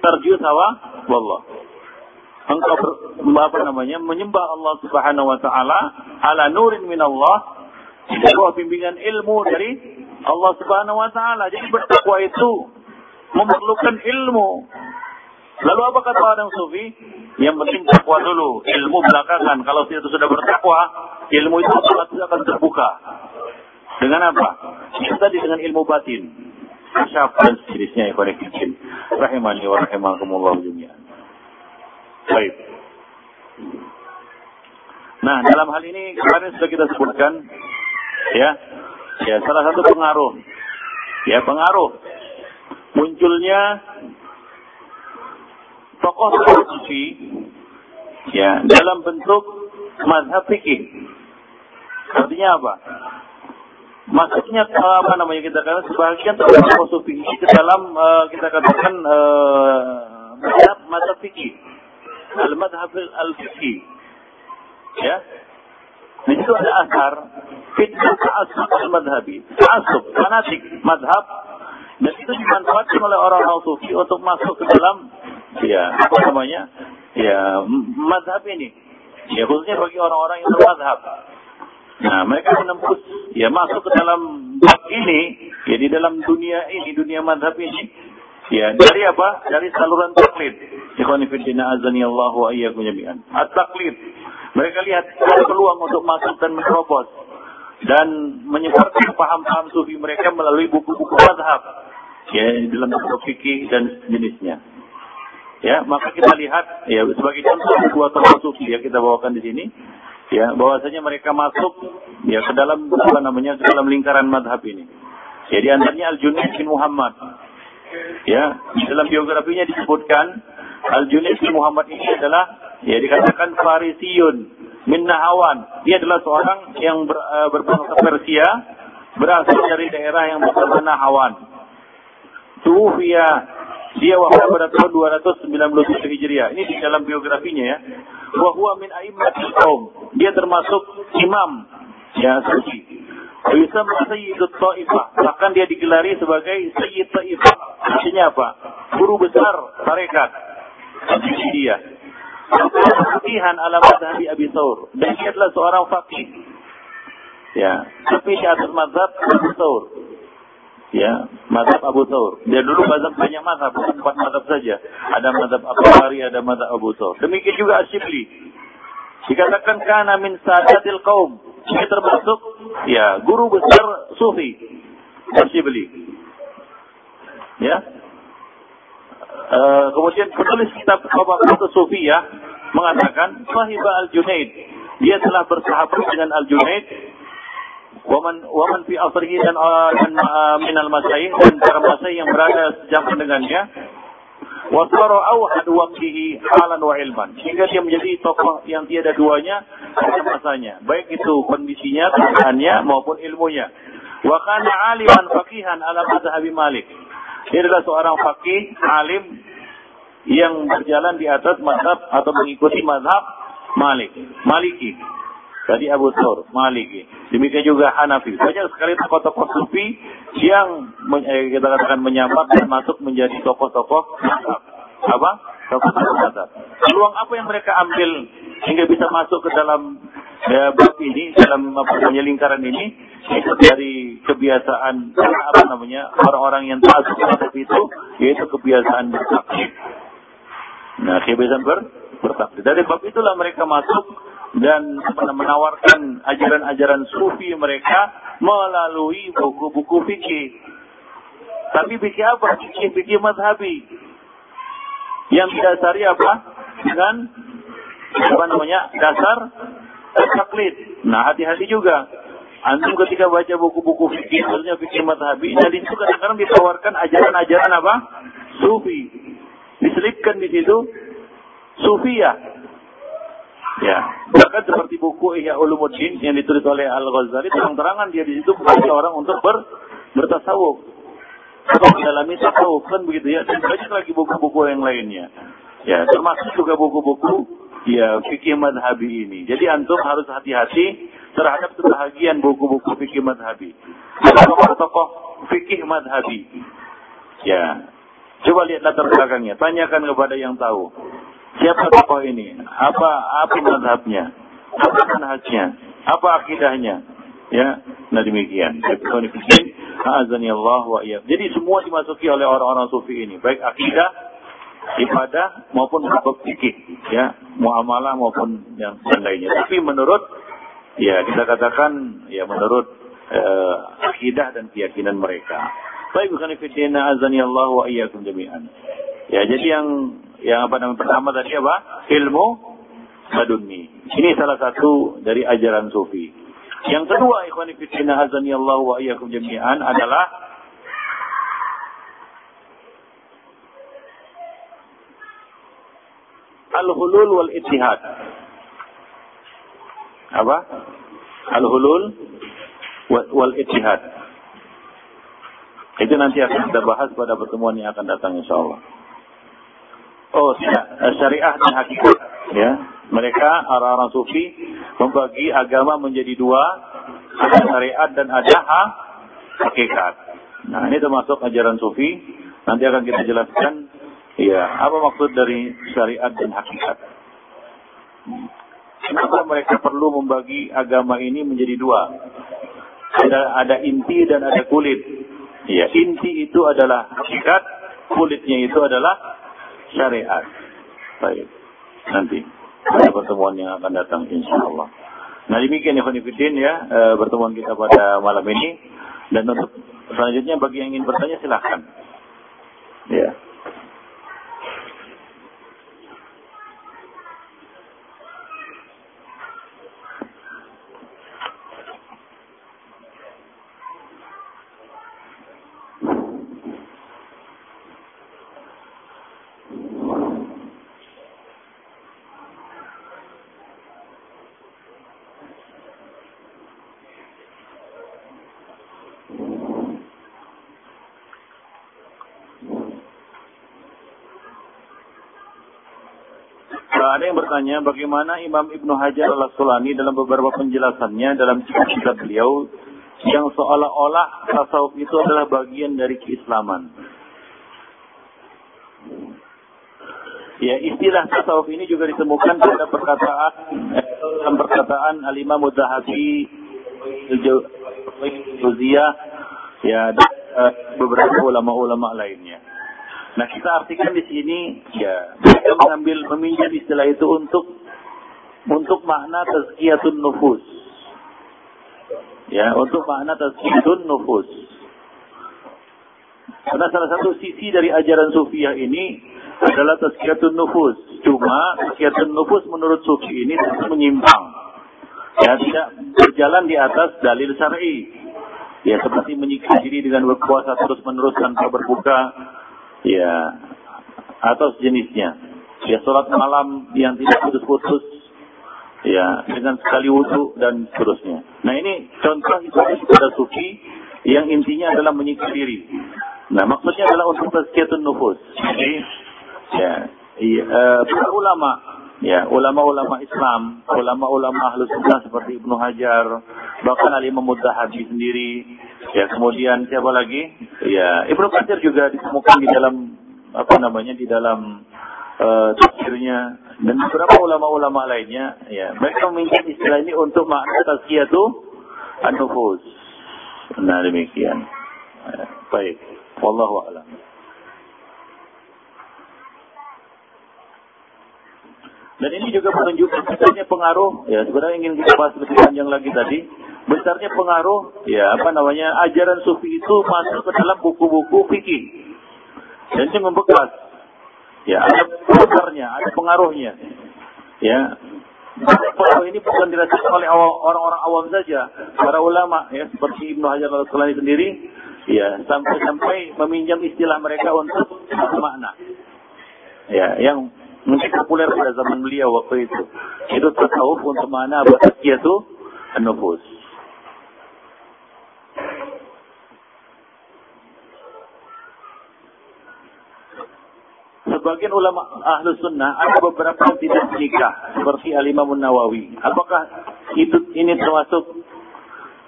tarju sawa wallah engkau ber, apa namanya menyembah Allah Subhanahu wa taala ala nurin min Allah di bawah bimbingan ilmu dari Allah Subhanahu wa taala. Jadi bertakwa itu memerlukan ilmu. Lalu apa kata orang sufi? Yang penting takwa dulu, ilmu belakangan. Kalau itu sudah bertakwa, ilmu itu akan terbuka. Dengan apa? Tadi dengan ilmu batin. Kasyaf dan sejenisnya ya. Rahimani wa rahimakumullah dunia. Baik. Nah, dalam hal ini kemarin sudah kita sebutkan ya Ya, salah satu pengaruh. Ya, pengaruh. Munculnya tokoh-tokoh sufi ya dalam bentuk mazhab fikih. Artinya apa? Maksudnya apa namanya kita katakan sebagian tokoh sufi ke dalam uh, kita katakan uh, mazhab mazhab fikih. Al-madhab al-fikih. Ya, di situ ada asar fitnah ta'assub al-madhabi. Ta'assub, fanatik, madhab. Dan itu dimanfaatkan oleh orang-orang sufi untuk masuk ke dalam ya apa namanya? Ya, madhab ini. Ya, khususnya bagi orang-orang yang bermadhab. Nah, mereka menembus, ya masuk ke dalam bab ini, ya di dalam dunia ini, dunia madhab ini, ya dari apa? Dari saluran taklid. Ikhwanifidina azani Allah wa iyyakum jami'an. At-taklid. Mereka lihat ada peluang untuk masuk dan menerobos dan menyebarkan paham-paham sufi mereka melalui buku-buku madhab ya dalam buku fikih dan jenisnya. Ya, maka kita lihat ya sebagai contoh dua tokoh sufi yang kita bawakan di sini ya bahwasanya mereka masuk ya ke dalam apa namanya ke dalam lingkaran madhab ini. Ya di antaranya Al-Junaid bin Muhammad. Ya, dalam biografinya disebutkan Al-Junaid bin Muhammad ini adalah Ya dikatakan Farisiyun min Nahawan. Dia adalah seorang yang ber, uh, berbangsa Persia, berasal dari daerah yang bernama Nahawan. Tufiya dia wafat pada tahun 297 Hijriah. Ini di dalam biografinya ya. Wa huwa min aimmatil qaum. Dia termasuk imam ya suci. Bisa Sayyidut Ta'ifah. Bahkan dia digelari sebagai Sayyid Ta'ifah. Artinya apa? Guru besar tarekat. Dia. Fakihan ala madhabi Abi Thawr. Dan dia adalah seorang fakih. Ya, tapi di atas madhab Abu Thawr. Ya, madhab Abu Thawr. Dia dulu madhab banyak madhab, bukan empat madhab saja. Ada madhab Abu Hari, ada madhab Abu Thawr. Demikian juga Asyibli. Dikatakan kana min sadatil kaum. Dia termasuk ya guru besar sufi. Asyibli. Ya, Uh, kemudian penulis kitab Tabaqat Sufiyah mengatakan Sahibah Al-Junaid. Dia telah bersahabat dengan Al-Junaid waman waman fi asrihi dan, uh, dan uh, min al dan para masai yang berada sejaman dengannya wa awhad waqtihi halan wa ilman. Sehingga dia menjadi tokoh yang tiada duanya pada masanya. Baik itu kondisinya keadaannya maupun ilmunya. Wa kana aliman faqihan ala madhhabi malik. Dia adalah seorang fakih, alim yang berjalan di atas mazhab atau mengikuti mazhab Malik, Maliki. Tadi Abu Thawr, Maliki. Demikian juga Hanafi. Banyak sekali tokoh-tokoh sufi yang eh, kita katakan menyamar dan masuk menjadi tokoh-tokoh. Apa? Tokoh-tokoh mazhab. Peluang apa yang mereka ambil hingga bisa masuk ke dalam ya, bab ini, dalam apa lingkaran ini, itu dari kebiasaan apa namanya orang-orang yang taat terhadap itu, yaitu kebiasaan bertaklid. Nah, kebiasaan ber bertaklid. Dari bab itulah mereka masuk dan menawarkan ajaran-ajaran sufi mereka melalui buku-buku fikih. Tapi fikih apa? Fikih-fikih madhabi. Yang didasari apa? Dengan apa namanya? Dasar taklid. Nah, hati-hati juga. Antum ketika baca buku-buku fikih, maksudnya fikih madhabi, nah di situ kadang-kadang ditawarkan ajaran-ajaran apa? Sufi. Diselipkan di situ Sufia. Ya, bahkan seperti buku Ihya Ulumuddin yang ditulis oleh Al-Ghazali, terang-terangan dia di situ mengajak orang untuk ber, bertasawuf. Atau mendalami tasawuf, kan begitu ya. Dan banyak lagi buku-buku yang lainnya. Ya, termasuk juga buku-buku ya fikih madhabi ini. Jadi antum harus hati-hati terhadap kebahagiaan buku-buku fikih madhabi. Tokoh-tokoh fikih madhabi. Ya. Coba lihat latar belakangnya. Tanyakan kepada yang tahu. Siapa tokoh ini? Apa apa madhabnya? Apa manhajnya? Apa akidahnya? Ya, nah demikian. Allah wa Jadi semua dimasuki oleh orang-orang sufi ini, baik akidah, ibadah maupun bab fikih, ya, muamalah maupun yang lainnya. Tapi menurut Ya, kita katakan ya menurut uh, akidah dan keyakinan mereka. Baik bukan fitina azani Allah wa iyyakum jami'an. Ya, jadi yang yang apa namanya pertama tadi apa? Ilmu ladunni. Ini salah satu dari ajaran sufi. Yang kedua, ikhwan fitina azani Allah wa iyyakum jami'an adalah al-hulul wal ittihad. Apa? Al-hulul wal ittihad. Itu nanti akan kita bahas pada pertemuan yang akan datang insya Oh, syariah dan hakikat. Ya, mereka orang-orang sufi membagi agama menjadi dua, ada syariat dan ada ha, hakikat. Nah, ini termasuk ajaran sufi. Nanti akan kita jelaskan ya, apa maksud dari syariat dan hakikat. Kenapa mereka perlu membagi agama ini menjadi dua? Ada, ada inti dan ada kulit. Ya, inti itu adalah hakikat, kulitnya itu adalah syariat. Baik, nanti pada pertemuan yang akan datang insya Allah. Nah demikian ya Khonifidin ya e, pertemuan kita pada malam ini. Dan untuk selanjutnya bagi yang ingin bertanya silahkan. Ya. ada yang bertanya bagaimana Imam Ibnu Hajar al Asqalani dalam beberapa penjelasannya dalam kitab beliau yang seolah-olah tasawuf itu adalah bagian dari keislaman. Ya, istilah tasawuf ini juga ditemukan pada perkataan dalam perkataan Al-Imam Juziyah ya dan uh, beberapa ulama-ulama lainnya. Nah kita artikan di sini ya kita mengambil meminjam istilah itu untuk untuk makna tazkiyatun nufus. Ya, untuk makna tazkiyatun nufus. Karena salah satu sisi dari ajaran sufiah ini adalah tazkiyatun nufus. Cuma tazkiyatun nufus menurut sufi ini menyimpang. Ya, tidak berjalan di atas dalil syar'i. Ya, seperti menyiksa diri dengan berpuasa terus menerus tanpa berbuka, ya atau sejenisnya. Ya sholat malam yang tidak putus-putus, ya dengan sekali wudhu dan seterusnya. Nah ini contoh itu pada sufi yang intinya adalah menyiksa diri. Nah maksudnya adalah untuk tazkiyatun nufus. Jadi ya, iya, uh, para ulama ya ulama-ulama Islam, ulama-ulama ahlus sunnah seperti Ibnu Hajar, bahkan Ali Mudzahabi sendiri, ya kemudian siapa lagi? Ya Ibnu Katsir juga ditemukan di dalam apa namanya di dalam uh, dan beberapa ulama-ulama lainnya, ya mereka meminjam istilah ini untuk makna tazkiyatu an-nufus. Nah demikian. Ya, baik. Wallahu a'lam. Dan ini juga menunjukkan besarnya pengaruh, ya sebenarnya ingin kita bahas lebih panjang lagi tadi, besarnya pengaruh, ya apa namanya, ajaran sufi itu masuk ke dalam buku-buku fikih. Dan itu membekas. Ya, ada besarnya, ada pengaruhnya. Ya, Fatwa ini bukan dirasakan oleh orang-orang awam saja, para ulama ya seperti Ibnu Hajar al-Asqalani sendiri ya sampai-sampai meminjam istilah mereka untuk makna. Ya, yang mungkin populer pada zaman beliau waktu itu. Itu tasawuf untuk mana itu nufus. Sebagian ulama ahlu sunnah ada beberapa yang tidak menikah seperti Al-Imam Nawawi. Apakah itu ini termasuk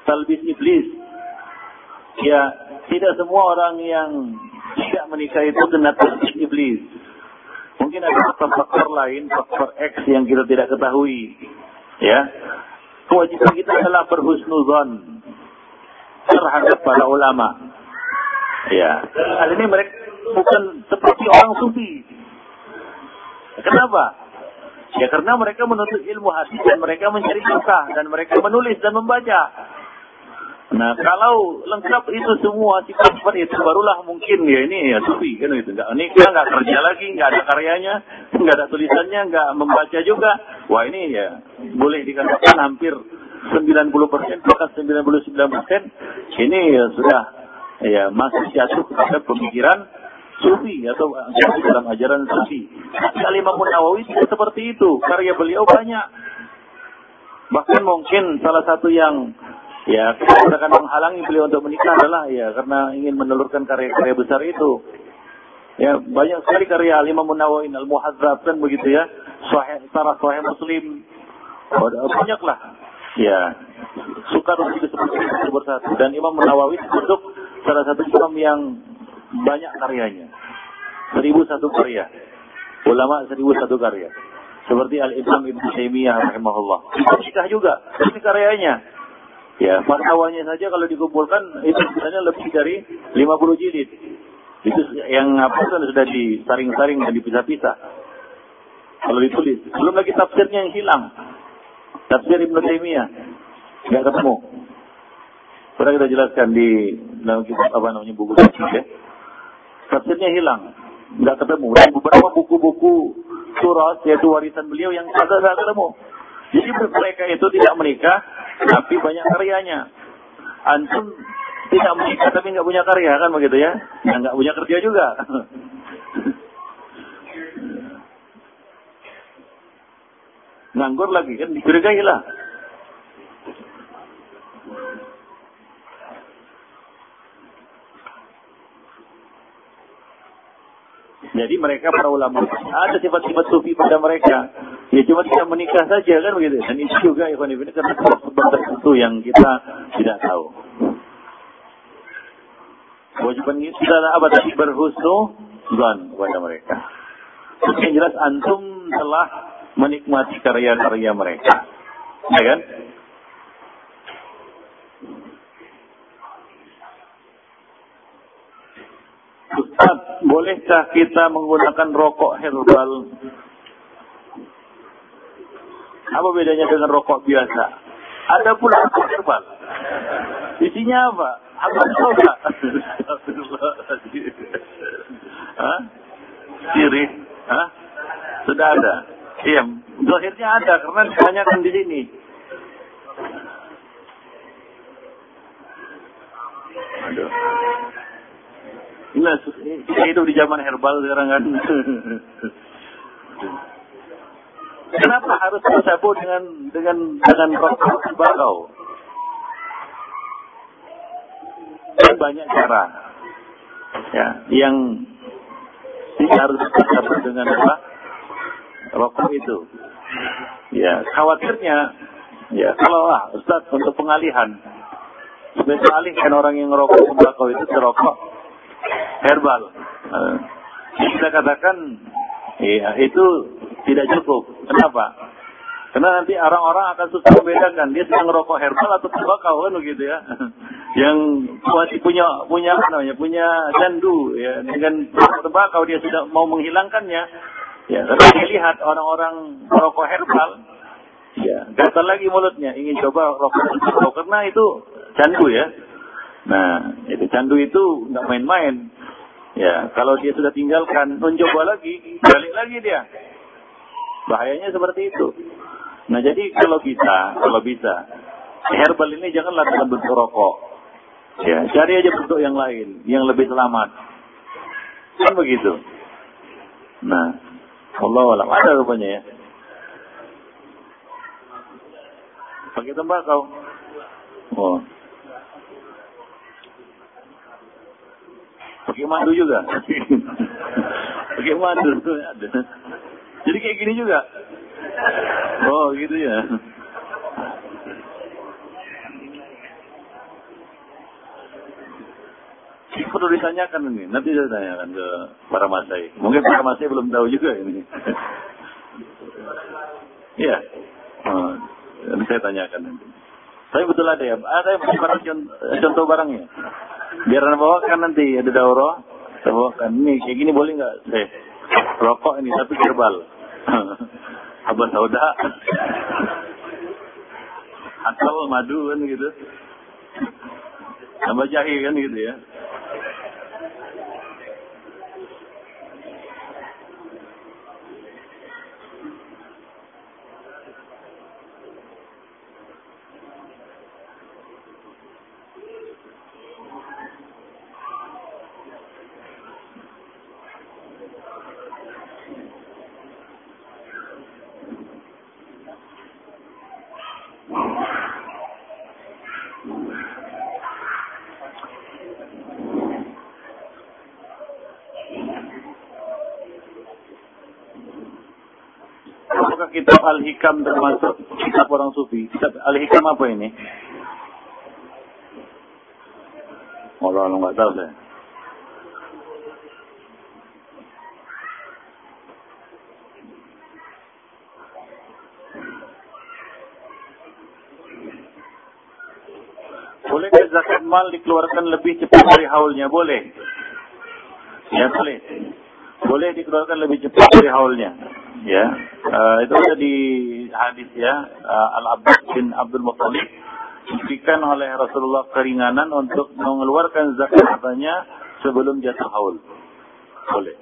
talbis iblis? Ya, tidak semua orang yang tidak menikah itu kena talbis iblis. Mungkin ada faktor-faktor lain, faktor X yang kita tidak ketahui. Ya, kewajiban kita adalah berhusnuzon terhadap para ulama. Ya, hal ini mereka bukan seperti orang sufi. Kenapa? Ya karena mereka menuntut ilmu hadis dan mereka mencari suka dan mereka menulis dan membaca. Nah kalau lengkap itu semua sifat seperti itu barulah mungkin ya ini ya sufi kan itu. Enggak, ini kita nggak kerja lagi, nggak ada karyanya, nggak ada tulisannya, nggak membaca juga. Wah ini ya boleh dikatakan hampir 90 persen bahkan 99 persen ini ya sudah ya masih jatuh kepada pemikiran sufi atau dalam ajaran sufi. Imam Nawawi tidak seperti itu. Karya beliau banyak. Bahkan mungkin salah satu yang ya akan menghalangi beliau untuk menikah adalah ya karena ingin menelurkan karya-karya besar itu. Ya, banyak sekali karya Imam Nawawi Al-Muhadzab kan begitu ya. Sahih Sarah Sahih Muslim. Banyaklah. Ya, suka itu seperti itu bersatu. Dan Imam Nawawi termasuk salah satu imam yang banyak karyanya. Seribu satu karya. Ulama seribu satu karya. Seperti Al-Imam Ibn Taimiyah rahimahullah. Nikah juga. Ini karyanya. Ya, fatwanya saja kalau dikumpulkan itu sebenarnya lebih dari 50 jilid. Itu yang apa sudah disaring-saring dan dipisah-pisah. Kalau ditulis. Belum lagi tafsirnya yang hilang. Tafsir Ibn Taimiyah. Tidak ketemu. Pernah kita jelaskan di dalam kitab apa namanya buku tafsir ya tafsirnya hilang, nggak ketemu. Dan beberapa buku-buku surat yaitu warisan beliau yang ada nggak ketemu. Jadi mereka itu tidak menikah, tapi banyak karyanya. Antum tidak menikah tapi nggak punya karya kan begitu ya? Yang nggak punya kerja juga. Nganggur lagi kan dicurigai lah. Jadi mereka para ulama ada sifat-sifat sufi pada mereka. Ya cuma tidak menikah saja kan begitu. Dan itu juga Ikhwan Ibn karena sebab tertentu yang kita tidak tahu. Kewajiban kita apa tadi berhusnu dan kepada mereka. Yang jelas antum telah menikmati karya-karya mereka. Ya kan? Ustaz, bolehkah kita menggunakan rokok herbal? Apa bedanya dengan rokok biasa? Ada pula rokok herbal. Isinya apa? Apa soda? Hah? Ciri? Hah? Sudah ada. Iya, akhirnya ada karena kebanyakan di sini. Aduh. Nah, kita hidup di zaman herbal sekarang kan. Kenapa harus bersabu dengan dengan dengan rokok tembakau? Banyak cara. Ya, yang tidak harus bersabu dengan apa? Rokok itu. Ya, khawatirnya ya kalau ah Ustaz untuk pengalihan. Sebenarnya alihkan orang yang ngerokok tembakau itu serokok herbal. Uh, kita katakan ya, itu tidak cukup. Kenapa? Karena nanti orang-orang akan susah membedakan dia sedang merokok herbal atau tembakau kan begitu ya. Yang masih punya punya apa namanya punya candu ya dengan tembakau dia sudah mau menghilangkannya. Ya, karena dia lihat orang-orang merokok herbal, ya gatal lagi mulutnya ingin coba rokok tembakau karena itu candu ya. Nah, itu candu itu nggak main-main. Ya, kalau dia sudah tinggalkan, mencoba lagi, balik lagi dia. Bahayanya seperti itu. Nah jadi kalau bisa, kalau bisa, herbal ini janganlah dalam bentuk rokok. Ya, cari aja bentuk yang lain, yang lebih selamat. Kan begitu. Nah, Allah alam ada rupanya ya. Pakai tembakau. Oh. Pakai madu juga. Pakai madu ada. Jadi kayak gini juga. Oh, gitu ya. perlu ditanyakan ini. Nanti saya tanyakan ke para masai. Mungkin para masai belum tahu juga ini. Iya. oh, nanti saya tanyakan nanti. Tapi betul ada ya. Ada yang barang contoh barangnya. Biar anda bawakan nanti ada dauro. Saya bawakan. Ini kayak gini boleh nggak? Saya rokok ini tapi herbal. Abah sauda. Asal madu kan gitu. Tambah jahe kan gitu ya. Kitab Al-Hikam termasuk kitab orang sufi? Kitab Al-Hikam apa ini? Allah nggak tahu saya. Boleh zakat mal dikeluarkan lebih cepat dari haulnya? Boleh. Ya boleh. Boleh dikeluarkan lebih cepat dari haulnya ya. Uh, itu ada di hadis ya. Uh, Al Abbas bin Abdul Muttalib diberikan oleh Rasulullah keringanan untuk mengeluarkan zakat hartanya sebelum jatuh haul. Boleh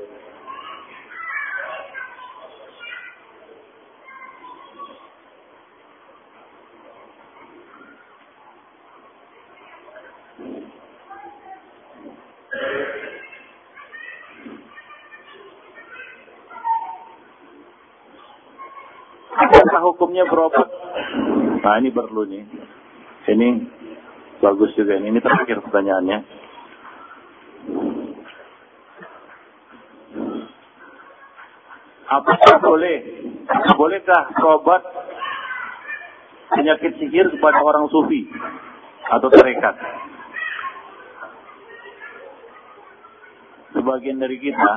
Apakah hukumnya berobat? Nah ini perlu nih. Ini bagus juga ini. Ini terakhir pertanyaannya. Apakah boleh? Bolehkah berobat penyakit sihir kepada orang sufi atau tarekat? Sebagian dari kita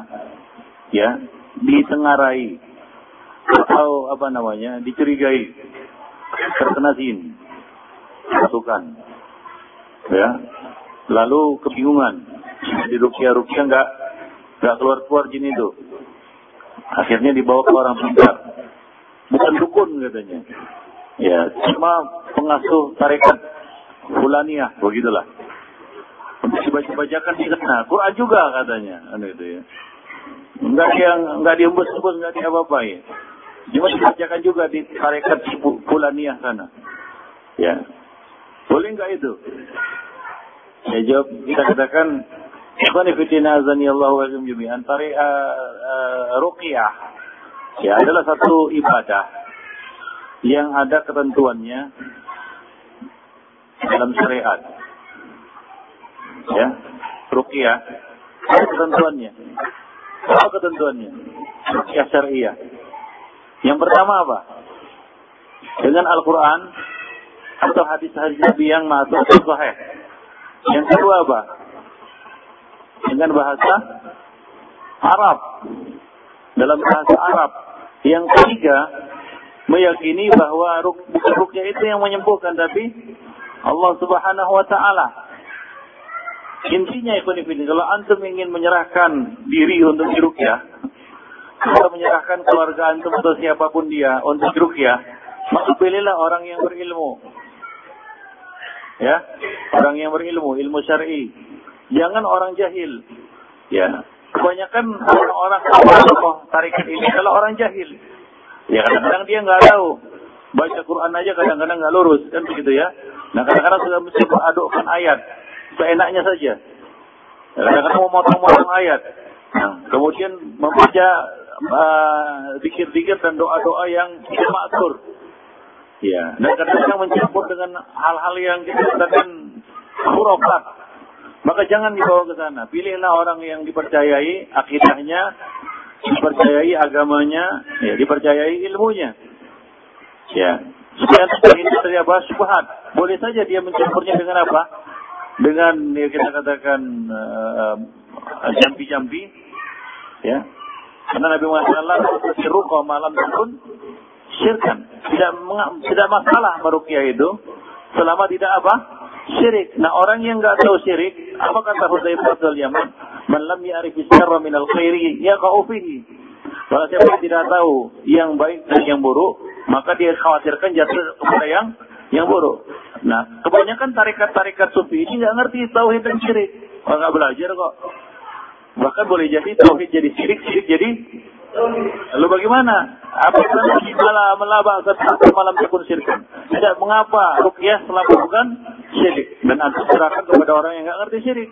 ya ditengarai atau apa namanya dicurigai terkena jin masukan ya. Lalu kebingungan di rukia rukia nggak nggak keluar keluar jin itu. Akhirnya dibawa ke orang pintar. Bukan dukun katanya. Ya cuma pengasuh tarekat fulaniah begitulah. Untuk dibaca-bacakan di sana. Quran juga katanya anu itu ya. Enggak yang enggak diembus-embus enggak diapa-apa ya Cuma dikerjakan juga di tarekat Fulaniah sana. Ya. Boleh enggak itu? Ya jawab, kita katakan, Ikhwani fitina azani Allah wa jami'an. Uh, uh, ruqyah. Ya, adalah satu ibadah yang ada ketentuannya dalam syariat. Ya, ruqyah ada ketentuannya. Apa ketentuannya? Ruqyah syariah. Yang pertama apa? Dengan Al-Quran atau hadis-hadis Nabi yang masuk ke sahih. Yang kedua apa? Dengan bahasa Arab. Dalam bahasa Arab. Yang ketiga, meyakini bahwa rukyah itu yang menyembuhkan, tapi Allah Subhanahu wa taala. Intinya itu kalau antum ingin menyerahkan diri untuk dirukyah, kita menyerahkan keluarga antum atau siapa pun dia untuk rukyah, maka pilihlah orang yang berilmu. Ya, orang yang berilmu, ilmu syar'i. Jangan orang jahil. Ya, kebanyakan orang-orang tokoh tarikat ini adalah orang jahil. Ya kadang-kadang dia nggak tahu Baca Quran aja kadang-kadang nggak lurus kan begitu ya. Nah kadang-kadang sudah mesti adukkan ayat seenaknya saja. Kadang-kadang mau motong-motong ayat. Nah, kemudian membaca dikir-dikir uh, dan doa-doa yang tidak matur. Ya, dan kadang-kadang mencampur dengan hal-hal yang kita katakan khurafat. Maka jangan dibawa ke sana. Pilihlah orang yang dipercayai akidahnya, dipercayai agamanya, ya, dipercayai ilmunya. Ya, supaya terhindar dari apa? Subhat. Boleh saja dia mencampurnya dengan apa? Dengan ya kita katakan uh, jambi-jambi, ya. Karena Nabi Muhammad SAW malam pun syirkan. Tidak tidak masalah merukyah itu selama tidak apa? Syirik. Nah, orang yang enggak tahu syirik, apa kata Hudzaifah bin Yaman? Man lam ya'rif syarra min al-khairi yaqa'u fihi. Kalau siapa tidak tahu yang baik dan yang buruk, maka dia khawatirkan jatuh kepada yang yang buruk. Nah, kebanyakan tarikat-tarikat sufi ini nggak ngerti tauhid dan syirik. Kalau nggak belajar kok. Bahkan boleh jadi tauhid jadi syirik, syirik jadi Lalu bagaimana? Apa Apabila malam melaba satu malam takun syirik. Tidak mengapa rukyah selama bukan syirik. Dan antum serahkan kepada orang yang nggak ngerti syirik.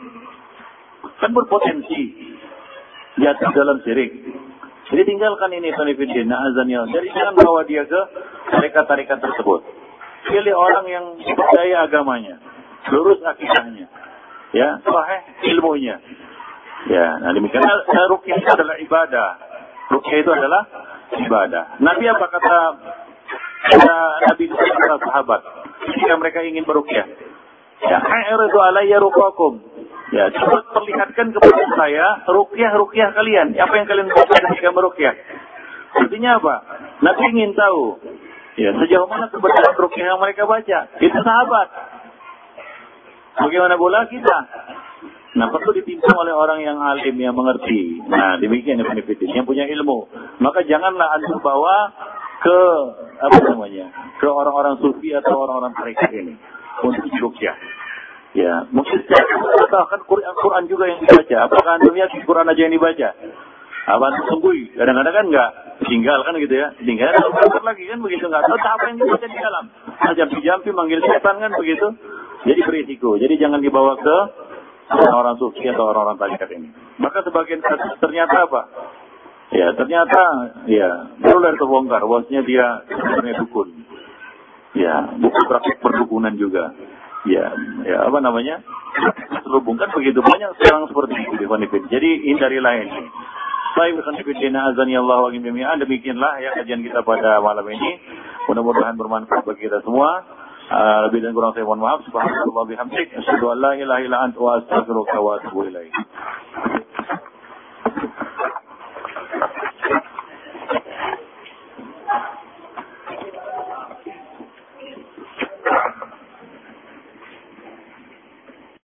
Kan berpotensi jatuh dalam syirik. Jadi tinggalkan ini Fanifidin, Azanil. Jadi jangan bawa dia ke tarekat-tarekat tersebut. Pilih orang yang percaya agamanya. Lurus akidahnya. Ya, sahih ilmunya. Ya, nah demikian rukyah itu adalah ibadah. Rukyah itu adalah ibadah. Nabi apa kata kata Nabi kepada sahabat ketika mereka ingin berukyah? Ya, itu alayya rukakum. Ya, coba perlihatkan kepada saya rukyah-rukyah kalian. Apa yang kalian baca ketika merukyah? Artinya apa? Nabi ingin tahu ya sejauh mana kebenaran rukyah yang mereka baca. Itu sahabat. Bagaimana pula kita? Nah, perlu ditimpang oleh orang yang alim, yang mengerti. Nah, demikian yang benefitin, yang punya ilmu. Maka janganlah antum bawa ke apa namanya, ke orang-orang sufi atau orang-orang tarekat ini untuk rukyah. Ya, mungkin saya kan Quran, Quran juga yang dibaca. Apakah antum yakin Quran aja yang dibaca? Apa antum sungguh? Kadang-kadang kan enggak. Tinggal kan gitu ya. Tinggal dan lagi kan begitu enggak tahu apa yang dibaca di dalam. Nah, jampi-jampi manggil setan kan begitu. Jadi berisiko. Jadi jangan dibawa ke orang-orang sufi atau orang-orang tarikat ini. Maka sebagian ternyata apa? Ya, ternyata ya dari terbongkar bosnya dia sebenarnya dukun. Ya, buku praktik perdukunan juga. Ya, ya apa namanya? Terhubungkan begitu banyak sekarang seperti itu di Fanifin. Jadi hindarilah ini. Baik, Fanifidina azani Allah wa Demikianlah ya kajian kita pada malam ini. Mudah-mudahan bermanfaat bagi kita semua. Lebih dan kurang saya mohon maaf. Subhanallah bihamdik. Asyhadu an la ilaha illa anta wa astaghfiruka wa atubu.